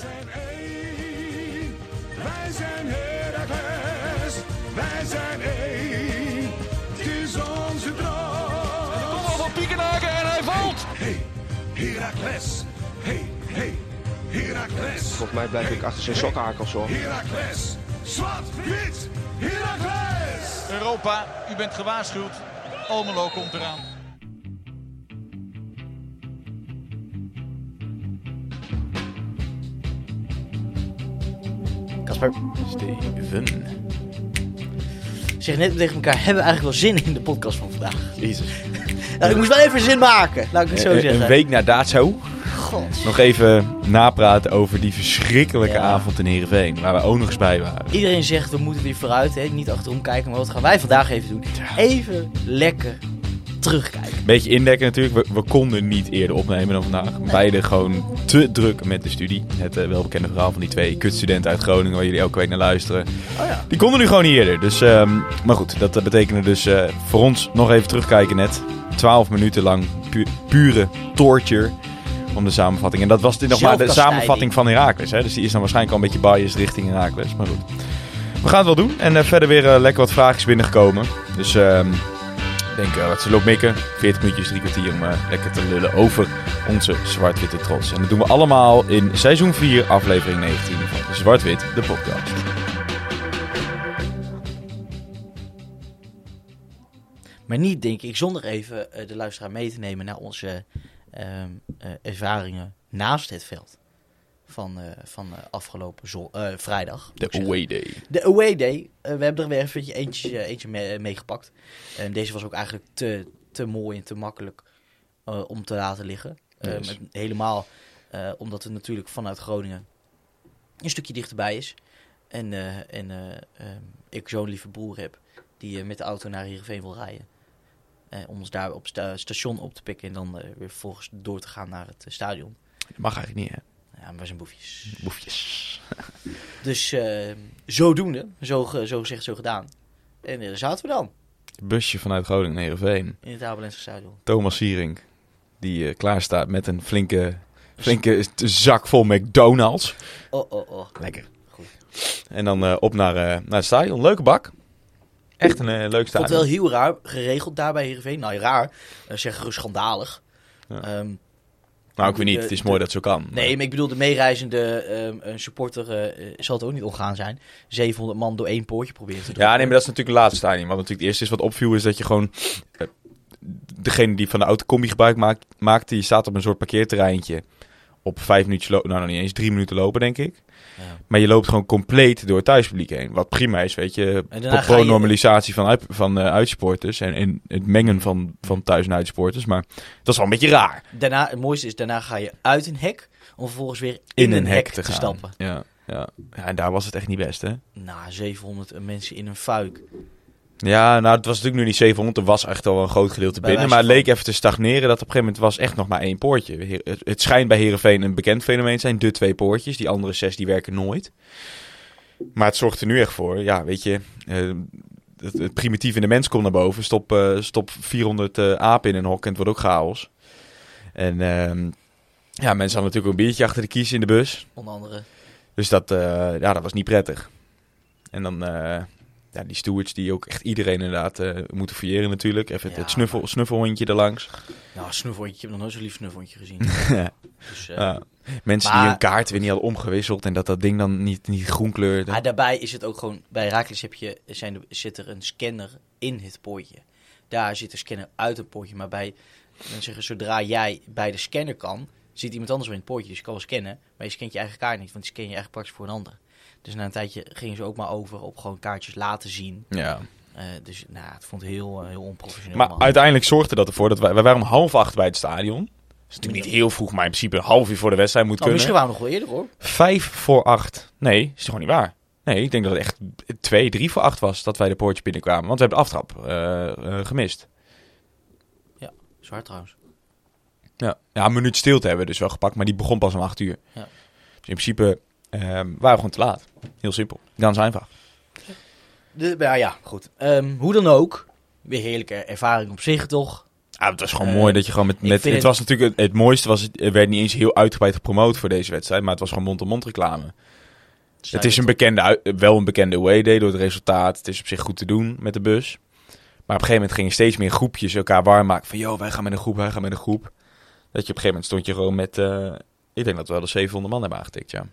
zijn één. Wij zijn Heracles. Wij zijn één. Het is onze droom. Kom op, Piekenhaken en hij valt. Hey, Heracles. Hey, hey, Heracles. Volgens mij blijf ik achter zijn sokhakels hoor. Heracles. Zwart, wit, Heracles. Europa, u bent gewaarschuwd. Almelo komt eraan. Steven. zeg net tegen elkaar, hebben we eigenlijk wel zin in de podcast van vandaag? Jezus. Nou, ik moest wel even zin maken, laat ik het zo Een- zeggen. Een week na dato God. nog even napraten over die verschrikkelijke Ja. avond in Heerenveen. Waar we ook nog eens bij waren. Iedereen zegt, we moeten weer vooruit, hè? niet achterom kijken. Maar wat gaan wij vandaag even doen? Even lekker terugkijken. Beetje indekken natuurlijk. We, we konden niet eerder opnemen dan vandaag. Beide gewoon te druk met de studie. Het eh, welbekende verhaal van die twee kutstudenten uit Groningen waar jullie elke week naar luisteren. Oh ja. Die konden nu gewoon niet eerder. Dus, ehm, maar goed, dat betekende dus eh, voor ons nog even terugkijken net. 12 minuten lang pu- pure torture om de samenvatting. En dat was dit nog maar de samenvatting van Herakles. Hè? Dus die is dan waarschijnlijk al een beetje biased richting Herakles. Maar goed. We gaan het wel doen. En eh, verder weer lekker wat vraagjes binnengekomen. Dus ehm, denk, eh, wat ze loopt mikken. 40 minuutjes, drie kwartier om eh, lekker te lullen over onze zwart-witte trots. En dat doen we allemaal in seizoen 4, aflevering 19 van Zwart-Wit, de podcast. Maar niet, denk ik, zonder even eh, de luisteraar mee te nemen naar onze ehm, eh, ervaringen naast het veld. Van, eh, van eh, afgelopen zo- eh, vrijdag. De away day. De away day. We hebben er weer even eentje, eentje mee- meegepakt. En deze was ook eigenlijk te, te mooi en te makkelijk om te laten liggen. Yes. met- helemaal omdat het natuurlijk vanuit Groningen een stukje dichterbij is. En, en eh, ehm, ik zo'n lieve broer heb die met de auto naar Heerenveen wil rijden. Om ons daar op het station op te pikken en dan weer vervolgens door te gaan naar het stadion. Dat mag eigenlijk niet, hè? Ja, maar we zijn boefjes. Boefjes. Dus eh, zodoende, zo, zo gezegd, zo gedaan. En daar zaten we dan, Busje vanuit Groningen naar Heerenveen. in het Abelense. Thomas Sierink, die eh, klaar staat met een flinke, flinke zak vol McDonald's. Oh, oh, oh. Lekker. Goed. En dan eh, op naar, naar het stadion. Leuke bak. Echt een leuk Ik vond stadion. het wel heel raar, geregeld daar bij Heerenveen. Nou, raar, uh, zeg gerust schandalig. Ja. Ehm, nou, ik weet niet. de- Het is de- mooi dat zo kan. nee, maar ik bedoel, de meereizende een supporter eh, zal het ook niet omgaan zijn. 700 man door één poortje proberen te doen. Ja, nee, maar dat is natuurlijk het laatste stadion. Wat natuurlijk het eerste is wat opviel, is dat je gewoon... eh, degene die van de autocombi gebruik maakt, maakt, die staat op een soort parkeerterreintje. Op vijf minuutjes lopen, nou nog niet eens, drie minuten lopen, denk ik. Maar je loopt gewoon compleet door het thuispubliek heen. Wat prima is, weet je. En daarna Pro ga je- normalisatie van, uit, van eh, uitsupporters. En, en het mengen van, van thuis- en uitsupporters. Maar dat is wel een beetje raar. Daarna, het mooiste is, daarna ga je uit een hek om vervolgens weer in, een, hek, te, gaan. stappen. Ja, ja. ja, en daar was het echt niet best, hè? Nou, 700 mensen in een fuik. Ja, nou, het was natuurlijk nu niet 700. Er was echt al een groot gedeelte binnen. Maar het leek even te stagneren. Dat op een gegeven moment was echt nog maar één poortje. Het, het schijnt bij Herenveen een bekend fenomeen te zijn. De twee poortjes. Die andere zes die werken nooit. Maar het zorgt er nu echt voor. Ja, weet je. eh, het, het primitief in de mens komt naar boven. Stop, eh, stop 400 eh, apen in een hok en het wordt ook chaos. En ehm, ja, mensen hadden natuurlijk ook een biertje achter de kies in de bus. Onder andere. Dus dat, ja, dat was niet prettig. En dan ja, die stewards die ook echt iedereen inderdaad eh, moeten fouilleren natuurlijk. Even het- Ja, het snuffel, snuffelhondje erlangs. Nou, snuffelhondje. Ik heb nog nooit zo'n lief snuffelhondje gezien. dus, eh, Ja. Mensen Maar- die hun kaart weer niet hadden omgewisseld en dat dat ding dan niet, niet groen kleurde. Maar daarbij is het ook gewoon... Bij Herakles heb je, zijn er, zit er een scanner in het poortje. Daar zit een scanner uit het poortje. Maar bij... Zeggen, zodra jij bij de scanner kan... Zit iemand anders weer in het poortje. Dus je kan wel scannen. Maar je scant je eigen kaart niet. Want die scan je eigenlijk praktisch voor een ander. Dus na een tijdje gingen ze ook maar over op gewoon kaartjes laten zien. Ja. Eh, dus nou, het vond heel, eh, heel onprofessioneel. Maar uiteindelijk zorgde dat ervoor dat wij, wij waren om half acht bij het stadion. Dat is natuurlijk niet heel vroeg, maar in principe een half uur voor de wedstrijd moet Nou, kunnen. misschien waren we nog wel eerder hoor. Vijf voor acht. Nee, is toch gewoon niet waar? Nee, ik denk dat het echt twee, drie voor acht was dat wij de poortje binnenkwamen. Want we hebben de aftrap eh, gemist. Zwaar trouwens. Ja. ja, een minuut stilte hebben we dus wel gepakt, maar die begon pas om acht uur. Ja. Dus in principe ehm, waren we gewoon te laat. Heel simpel. Dan zijn we. De, ja, ja, goed. Ehm, hoe dan ook. Weer heerlijke ervaring op zich toch. Ah, het was gewoon Eh, mooi dat je gewoon met... het, het- was natuurlijk het, het mooiste was, het er werd niet eens heel uitgebreid gepromoot voor deze wedstrijd, maar het was gewoon mond-to-mond reclame. Het is een bekende, wel een bekende away day door het resultaat. Het is op zich goed te doen met de bus. Maar op een gegeven moment gingen steeds meer groepjes elkaar warm maken. Van, joh, wij gaan met een groep, wij gaan met een groep. Dat je op een gegeven moment stond je gewoon met... eh, ik denk dat we wel de 700 man hebben aangetikt, ja.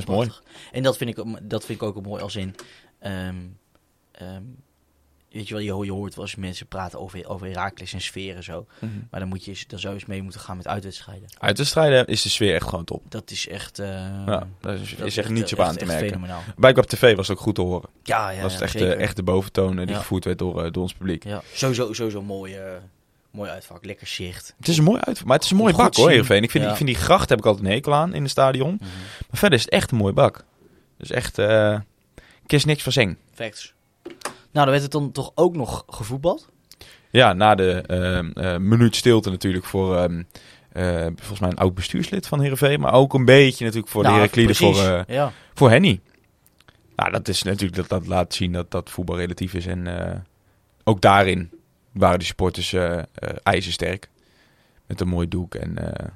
Ja. Dat is mooi. En dat vind ik, ook- dat vind ik ook mooi als in... ehm, ehm, weet je wel, je, ho- je hoort wel eens mensen praten over, over Herakles en sfeer en zo. Maar dan, moet je, dan zou je eens mee moeten gaan met uitwedstrijden. Uit de strijden is de sfeer echt gewoon top. Dat is echt... eh, Ja, is, dat is echt niets op aan te merken. fenomenaal. Bij op tv was het ook goed te horen. Ja, ja, was ja, het echt, de, echt de boventoon eh, die gevoerd werd door, eh, door ons publiek. Ja, sowieso, sowieso mooi, eh, mooi uitvak. Lekker zicht. Het is een mooi uit, maar het is een mooie Goed bak hoor. Heerenveen. Ik vind, Ja. ik vind die gracht heb ik altijd een hekel aan in het stadion. Mhm. Maar verder is het echt een mooie bak. Dus echt, eh kies niks van zeng. Facts. Nou, dan werd het dan toch ook nog gevoetbald. Ja, na de ehm, eh, minuut stilte natuurlijk voor ehm, eh, volgens mij een oud bestuurslid van Heerenveen. Maar ook een beetje natuurlijk voor Nou, de voor, precies. eh, ja. voor Henny. Nou, dat is natuurlijk, dat, dat laat zien dat, dat voetbal relatief is. En ook daarin waren de supporters eh eh, ijzersterk. Met een mooi doek. En eh,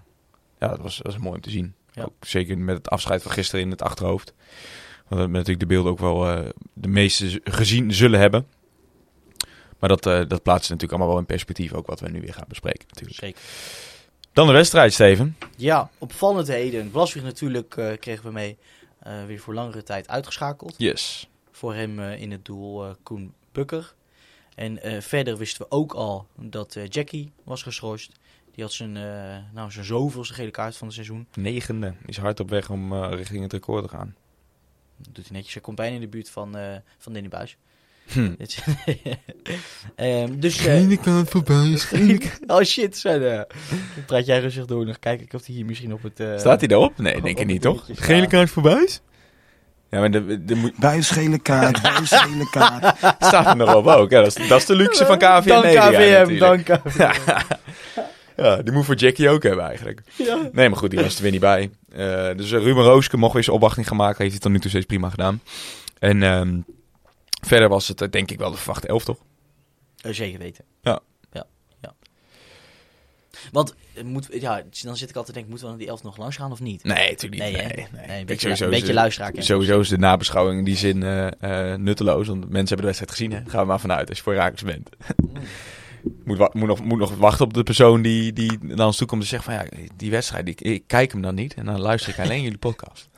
ja, dat was, dat was mooi om te zien. Ja. Ook zeker met het afscheid van gisteren in het achterhoofd. Want we hebben natuurlijk de beelden ook wel eh, de meeste gezien zullen hebben. Maar dat, eh, dat plaatst natuurlijk allemaal wel in perspectief. Ook wat we nu weer gaan bespreken natuurlijk. Zeker. Dan de wedstrijd, Steven. Ja, opvallendheden. Blaswig natuurlijk eh, kregen we mee eh, weer voor langere tijd uitgeschakeld. Yes. Voor hem eh, in het doel Koen Bukker. En eh, verder wisten we ook al dat eh, Jackie was geschorst. Die had zijn, eh, nou, zijn zoveelste gele kaart van het seizoen. Negende. Is hard op weg om richting het record te gaan. Dat doet hij netjes. Hij komt bijna in de buurt van, eh van Danny Buis. Hm. Ehm, dus, eh, kant voorbij. oh shit. Dan praat jij rustig door. Nog kijken of hij hier misschien op het... Staat hij daarop? Nee, denk ik niet, toch? Gele kaart voorbij? Ja, maar de, de, moet- Buis gele kaart, buis gele kaart. staat er nog op ook. Ja, dat, is, dat is de luxe van KVM Dank Media KVM, natuurlijk. dank KVM. Ja, die moet voor Jackie ook hebben eigenlijk. Ja. Nee, maar goed, die was er weer niet bij. Eh, dus eh, Ruben Rooske mocht weer zijn opwachting gaan maken. Heeft hij tot nu toe steeds prima gedaan. En ehm, verder was het eh, denk ik wel de verwachte elf, toch? Zeker weten. Want, eh, moet, ja, dan zit ik altijd te denken, moeten we die elf nog langs gaan of niet? Nee, natuurlijk niet. Nee, nee. Nee, een Ik beetje, een beetje luisteraar. Sowieso is de nabeschouwing in die zin eh, eh, nutteloos. Want mensen hebben de wedstrijd gezien. Hè? Gaan we maar vanuit als je voor Herakles bent. moet, moet, nog, moet nog wachten op de persoon die, die naar ons toe komt en zegt van ja, die wedstrijd, ik, ik kijk hem dan niet. En dan luister ik alleen jullie podcast.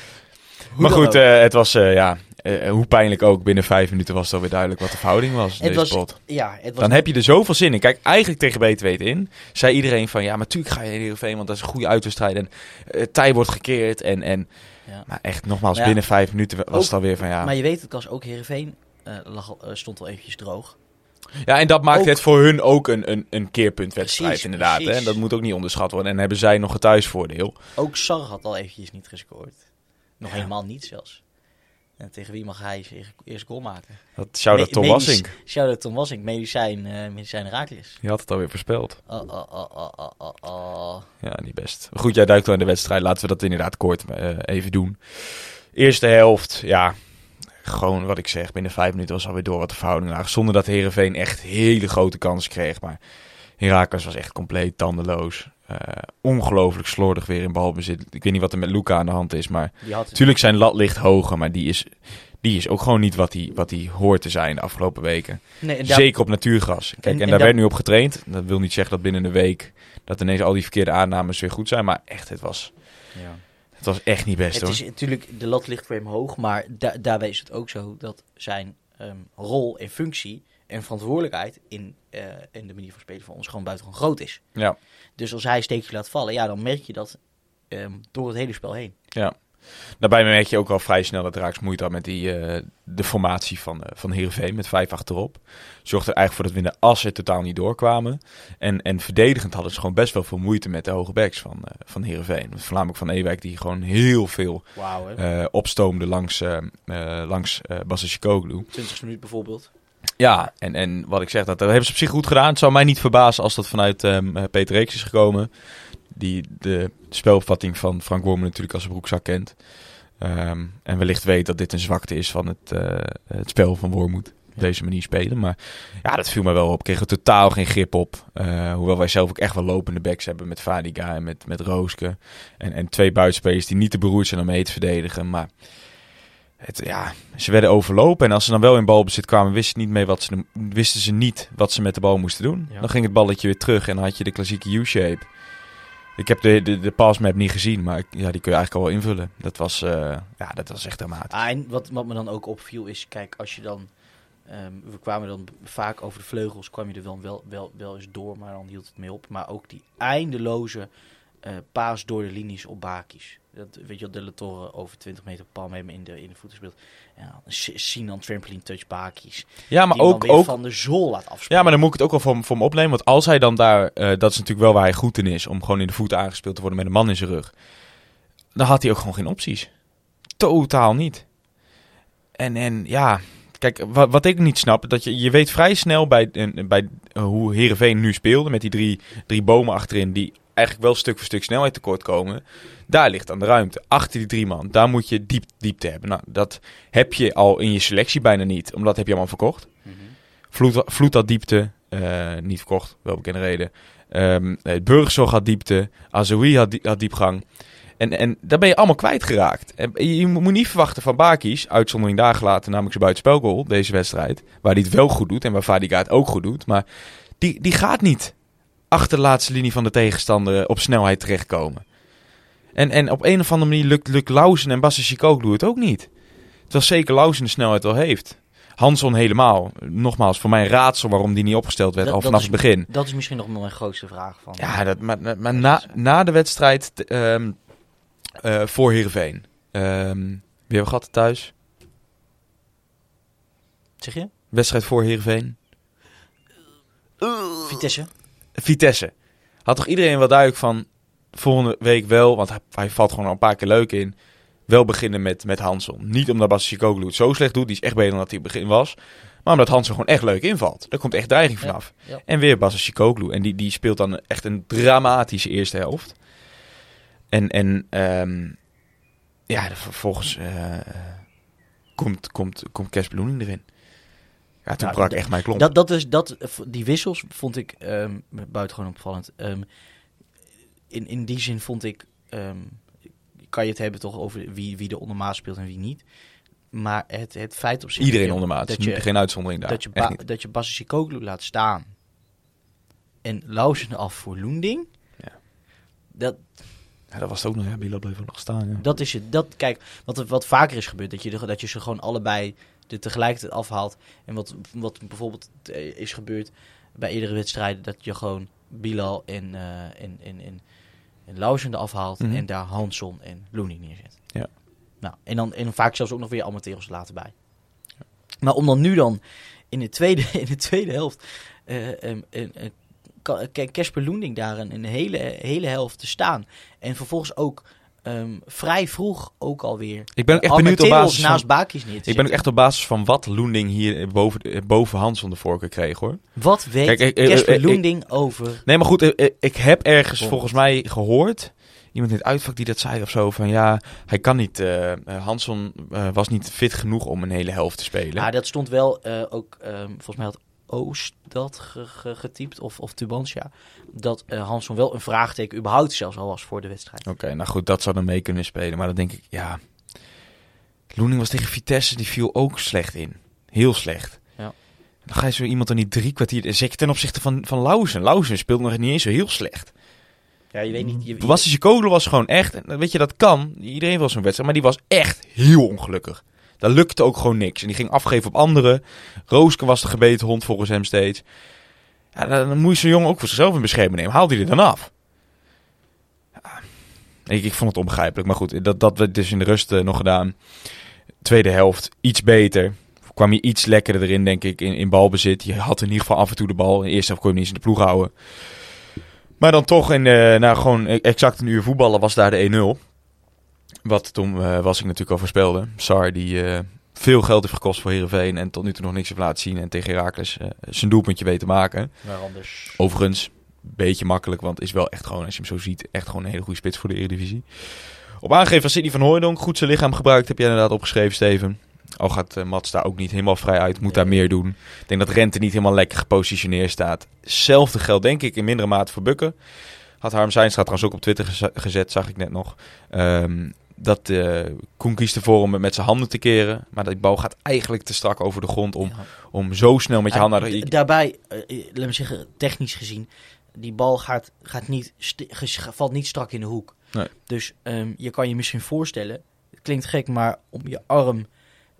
maar goed, het was ja, eh, hoe pijnlijk ook. Binnen vijf minuten was het alweer duidelijk wat de verhouding was. Het pot. ja, het was Dan heb je er zoveel zin in. Kijk, eigenlijk tegen beter weten in. Zei iedereen van, ja, maar tuurlijk ga je in Heerenveen, want dat is een goede uitwedstrijd. En eh, tij wordt gekeerd. En, en, Ja. maar echt, nogmaals, Ja. binnen vijf minuten was Ook- het alweer van, ja. Maar je weet het, Kas, ook Heerenveen eh, lag, eh, stond al eventjes droog. Ja, en dat maakt Ook- het voor hun ook een, een, een keerpuntwedstrijd, Precies, inderdaad. Hè? precies. Dat moet ook niet onderschat worden. En hebben zij nog een thuisvoordeel. Ook Sar had al eventjes niet gescoord. Nog helemaal niet zelfs. En tegen wie mag hij zijn eerste- goal maken? Dat Me- Tom Wassink. Shout-out Tom Wassink, medicijn, eh medicijn Herakles. Die had het alweer voorspeld. Oh, oh, oh, oh, oh, oh, oh. Ja, niet best. Goed, jij duikt wel in de wedstrijd. Laten we dat inderdaad kort eh, even doen. Eerste helft, ja. Gewoon wat ik zeg, binnen vijf minuten was alweer door wat de verhouding lag. Zonder dat Herenveen echt hele grote kansen kreeg. Maar Herakles was echt compleet tandeloos. Eh, ongelooflijk slordig weer in balbezit. Ik weet niet wat er met Luca aan de hand is, maar Natuurlijk zijn lat ligt hoger, maar die is, die is ook gewoon niet wat hij wat die hoort te zijn de afgelopen weken. Nee, en daar- Zeker op natuurgras. Kijk, en, en daar daar- werd nu op getraind. Dat wil niet zeggen dat binnen een week dat ineens al die verkeerde aannames weer goed zijn. Maar echt, het was, Ja. het was echt niet best Het hoor. is natuurlijk, de lat ligt voor hem hoog, maar da daarbij is het ook zo dat zijn ehm, rol en functie en verantwoordelijkheid in, eh, in de manier van spelen van ons gewoon buitengewoon groot is. Ja, Dus als hij een steekje laat vallen, ja, dan merk je dat ehm, door het hele spel heen. ja. Daarbij merk je ook al vrij snel dat Raaks moeite had met die, eh, de formatie van, eh van Heerenveen met vijf achterop. Zorgde er eigenlijk voor dat we in de assen totaal niet doorkwamen. En, en verdedigend hadden ze gewoon best wel veel moeite met de hoge backs van, eh van Heerenveen. Voornamelijk van Ewijk die gewoon heel veel eh, opstoomde langs, eh uh, langs eh Basishikoglu. 20 minuten bijvoorbeeld. Ja, en, en wat ik zeg, dat, dat hebben ze op zich goed gedaan. Het zou mij niet verbazen als dat vanuit ehm, eh, Peter Reeks is gekomen. Die de spelopvatting van Frank Wormen natuurlijk als een broekzak kent. Ehm, en wellicht weet dat dit een zwakte is van het, eh, het spel van Wormoed. deze manier spelen. Maar ja, dat viel me wel op. Kregen totaal geen grip op. Eh, hoewel wij zelf ook echt wel lopende backs hebben met Vadiga en met, met Rooske. En, en twee buitenspelers die niet te beroerd zijn om mee te verdedigen. Maar het, ja, ze werden overlopen. En als ze dan wel in balbezit kwamen, wisten, niet mee wat ze, wisten ze niet wat ze met de bal moesten doen. Ja. Dan ging het balletje weer terug en dan had je de klassieke U-shape. Ik heb de, de, de passmap niet gezien, maar ik- ja, die kun je eigenlijk al wel invullen. Dat was, eh, ja, dat was echt dramatisch. Ah, en wat, wat me dan ook opviel is, kijk, als je dan... ehm, we kwamen dan vaak over de vleugels, kwam je er wel, wel, wel, wel eens door, maar dan hield het mee op. Maar ook die eindeloze eh, paas door de linies op Bakis. Dat, weet je wel, De Torre over 20 meter palm hem in de, in de voeten speelt. En dan S- Sinan trampoline touch. Ja, maar dan ook, ook, van de zool laat afspelen. Ja, maar dan moet ik het ook wel voor, voor me opnemen. Want als hij dan daar, eh, dat is natuurlijk wel waar hij goed in is, om gewoon in de voeten aangespeeld te worden met een man in zijn rug. Dan had hij ook gewoon geen opties. Totaal niet. En, en ja, kijk, wat, wat ik niet snap, dat je, je weet vrij snel bij, en- bij eh, hoe Herenveen nu speelde, met die drie, drie bomen achterin, die eigenlijk wel stuk voor stuk snelheid tekort komen. Daar ligt dan de ruimte. Achter die drie man, daar moet je diep, diepte hebben. Nou, dat heb je al in je selectie bijna niet, omdat heb je allemaal verkocht. Mhm. Vloed, Vloed had diepte, eh, niet verkocht, wel bekende reden. Ehm het Burgzorg had diepte, Azoui had, die- had diepgang. En, en daar ben je allemaal kwijtgeraakt. En je, moet niet verwachten van Bakis, uitzondering daar gelaten, namelijk zijn buitenspelgoal, deze wedstrijd. Waar hij het wel goed doet en waar Vadiga het ook goed doet. Maar die, die gaat niet achter de laatste linie van de tegenstander op snelheid terechtkomen. En, en op een of andere manier lukt, lukt Lauzen en Basse Chicoglu het ook niet. Terwijl zeker Lauzen de snelheid wel heeft. Hanson helemaal. Nogmaals, voor mij een raadsel waarom die niet opgesteld werd Dat- al vanaf is- het begin. Dat is misschien nog mijn grootste vraag van. Ja, dat, maar, maar- maar na, na de wedstrijd ehm, eh, voor Heerenveen. Ehm wie hebben we gehad thuis? Zeg je? Wedstrijd voor Heerenveen. Vitesse? Vitesse. Had toch iedereen wel duidelijk van volgende week wel, want hij, hij valt gewoon al een paar keer leuk in. Wel beginnen met, met Hanson. Niet omdat Bassicoglu het zo slecht doet, die is echt beter dan dat hij in het begin was. Maar omdat Hanson gewoon echt leuk invalt. Daar komt echt dreiging Ja, vanaf. ja. En weer Bassicoglu. En die, die speelt dan echt een dramatische eerste helft. En, en ehm, ja, vervolgens eh, komt, komt, komt Casper Loening erin. Ja, toen Nou, brak echt mijn klomp. Dat, dat is, dat, die wissels vond ik ehm buitengewoon opvallend. Ehm, in, in die zin vond ik, ehm, kan je het hebben toch over wie, wie er ondermaat speelt en wie niet. Maar het, het feit op zich... Iedereen ondermaat. Dat je, Geen uitzondering daar. dat je, ba, dat je Bassicoglu laat staan en Lauzen af voor Loending. Ja. Dat, Ja, dat was ook nog. Ja, Bilal bleef ook nog staan. Ja. dat is het. Dat, kijk, wat, wat vaker is gebeurd, dat je, de- dat je ze gewoon allebei er tegelijkertijd afhaalt. En wat, wat bijvoorbeeld eh, is gebeurd bij eerdere wedstrijden, dat je gewoon Bilal en, eh en, en, en, en Lauzen eraf haalt Mhm. en daar Hansson en Looney neerzet. Ja. Nou, en dan en vaak zelfs ook nog weer Amateros later bij. Maar om dan nu dan in de tweede, in de tweede helft Ka- Kijk, Casper Loending daar een, een hele, hele helft te staan. En vervolgens ook ehm, vrij vroeg ook alweer. Ik ben ook echt Al benieuwd op basis van- naast neer te Ik ben ook echt op basis van wat Loending hier boven, eh, boven Hanson de voorkeur kreeg hoor. Wat weet Kijk, ik- Loending over... Nee, maar goed, eh, eh, ik heb ergens volgens mij gehoord. Iemand in het uitvak die dat zei of zo. Van ja, hij kan niet. eh, Hanson was niet fit genoeg om een hele helft te spelen. Ja, dat stond wel ook, ehm, volgens mij had Oost dat ge- ge- getypt, of, of Tubantia, dat eh Hansson wel een vraagteken überhaupt zelfs al was voor de wedstrijd. Oké, nou goed, dat zou dan mee kunnen spelen. Maar dan denk ik, ja. Loening was tegen Vitesse, die viel ook slecht in. Heel slecht. Ja. Dan ga je zo iemand dan niet drie kwartier. Zeker ten opzichte van, van Lauzen. Lauzen speelt nog niet eens zo heel slecht. Ja, je weet niet... Je, je- Kogel was gewoon echt, weet je, dat kan. Iedereen wil zo'n wedstrijd, maar die was echt heel ongelukkig. Daar lukte ook gewoon niks. En die ging afgeven op anderen. Rooske was de gebeten hond volgens hem steeds. Ja, dan, dan moet je zo'n jongen ook voor zichzelf in bescherming nemen. Haal die er dan af. Ik, ik vond het onbegrijpelijk. Maar goed, dat, dat werd dus in de rust eh, nog gedaan. Tweede helft, iets beter. Kwam je iets lekkerder erin, denk ik, in, in balbezit. Je had in ieder geval af en toe de bal. In de eerste helft kon je niet eens in de ploeg houden. Maar dan toch, in, eh nou, gewoon exact een uur voetballen was daar de 1-0. Wat toen eh, was ik natuurlijk al voorspelde. Sar die eh, veel geld heeft gekost voor Heerenveen en tot nu toe nog niks heeft laten zien. En tegen Heracles eh, zijn doelpuntje weet te maken. Maar anders... Overigens, een beetje makkelijk, want is wel echt gewoon, als je hem zo ziet, echt gewoon een hele goede spits voor de Eredivisie. Op aangeven van Sidney van Hooijdonk, goed zijn lichaam gebruikt, heb jij inderdaad opgeschreven, Steven. Al gaat eh, Mats daar ook niet helemaal vrij uit, moet daar meer doen. Ik denk dat Rente niet helemaal lekker gepositioneerd staat. Hetzelfde geldt denk ik in mindere mate voor Bukken. Had Harm Zijnstra trouwens ook op Twitter geze- gezet, zag ik net nog. Ehm, dat eh Koen kiest ervoor om het met zijn handen te keren. Maar die bal gaat eigenlijk te strak over de grond om, Ja. om zo snel met je handen... naar Daarbij, eh, laat me zeggen, technisch gezien, die bal gaat, gaat niet, valt niet strak in de hoek. Nee. Dus ehm, je kan je misschien voorstellen, het klinkt gek, maar om je arm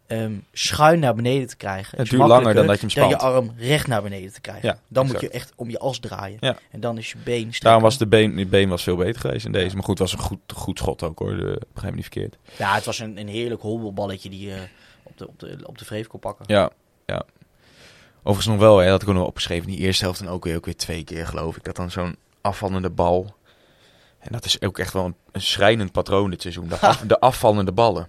ehm, schuin naar beneden te krijgen. Het duurt langer dan dat je hem dan je arm recht naar beneden te krijgen. Ja, dan moet je echt om je as draaien. Ja. En dan is je been. Daarom was de been, been was veel beter geweest in deze. Maar goed, het was een goed, goed schot ook hoor. De, begrijp me niet verkeerd. Ja, het was een, een heerlijk hobbelballetje die je op de, op de, op de vreef kon pakken. Ja, ja. Overigens nog wel, hè, dat had ik ook nog opgeschreven. Die eerste helft en ook weer, ook weer twee keer geloof ik. Dat dan zo'n afvallende bal. En dat is ook echt wel een, een schrijnend patroon dit seizoen. De, af- de afvallende ballen.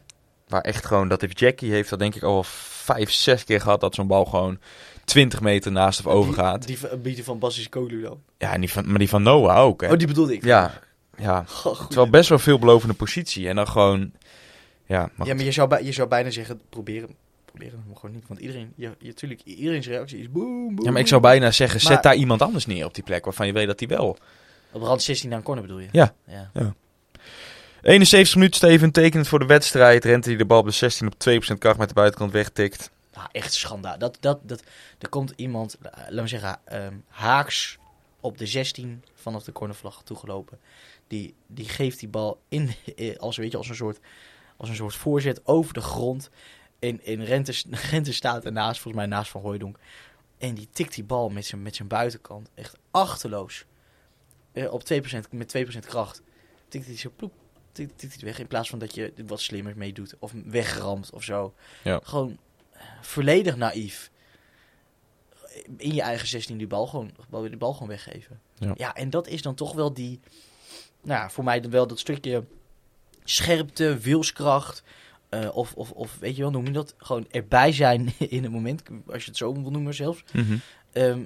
Waar echt gewoon, dat heeft Jackie heeft dat denk ik al vijf, zes keer gehad. Dat zo'n bal gewoon 20 meter naast of over gaat. Die, die, van- die van Basis Kolu dan. Ja, en die van, maar die van Noah ook. Hè. Oh, die bedoelde ik. Ja, ja. Goh, Het goed. is wel best wel veelbelovende positie. En dan gewoon, ja, maar Ja, maar je zou, bij- je zou bijna zeggen, proberen. Proberen, gewoon niet. Want iedereen, je, je, tuurlijk, iedereen's reactie is boem, boem. Ja, maar ik zou bijna zeggen, zet Maar- daar iemand anders neer op die plek waarvan je weet dat hij wel. Op rand 16 naar een corner bedoel je? Ja. ja. 71 minuten, Steven, tekenend voor de wedstrijd. Rente die de bal op de 16 op 2% kracht met de buitenkant wegtikt. Nou, echt schandaal. Dat, dat, dat, er komt iemand, eh, laat me zeggen, ehm, haaks op de 16 vanaf de cornervlag toegelopen. Die, die geeft die bal in, eh, als, weet je, als, een soort, als een soort voorzet over de grond. En, en Rente, Rente staat ernaast, volgens mij naast Van Hooijdonk. En die tikt die bal met zijn, met zijn buitenkant. Echt achterloos. Eh, op 2%, met 2% kracht. Tikt hij zo ploep. Tikt, weg. In plaats van dat je wat slimmer mee doet. Of wegramt of zo. Ja. Gewoon eh, volledig naïef. In je eigen 16 die bal gewoon, die bal gewoon weggeven. Ja. en dat is dan toch wel die... Nou, ja, voor mij dan wel dat stukje scherpte, wilskracht... eh, of, of, of weet je wel, noem je dat? Gewoon erbij zijn in het moment, als je het zo wil noemen zelfs. Ehm,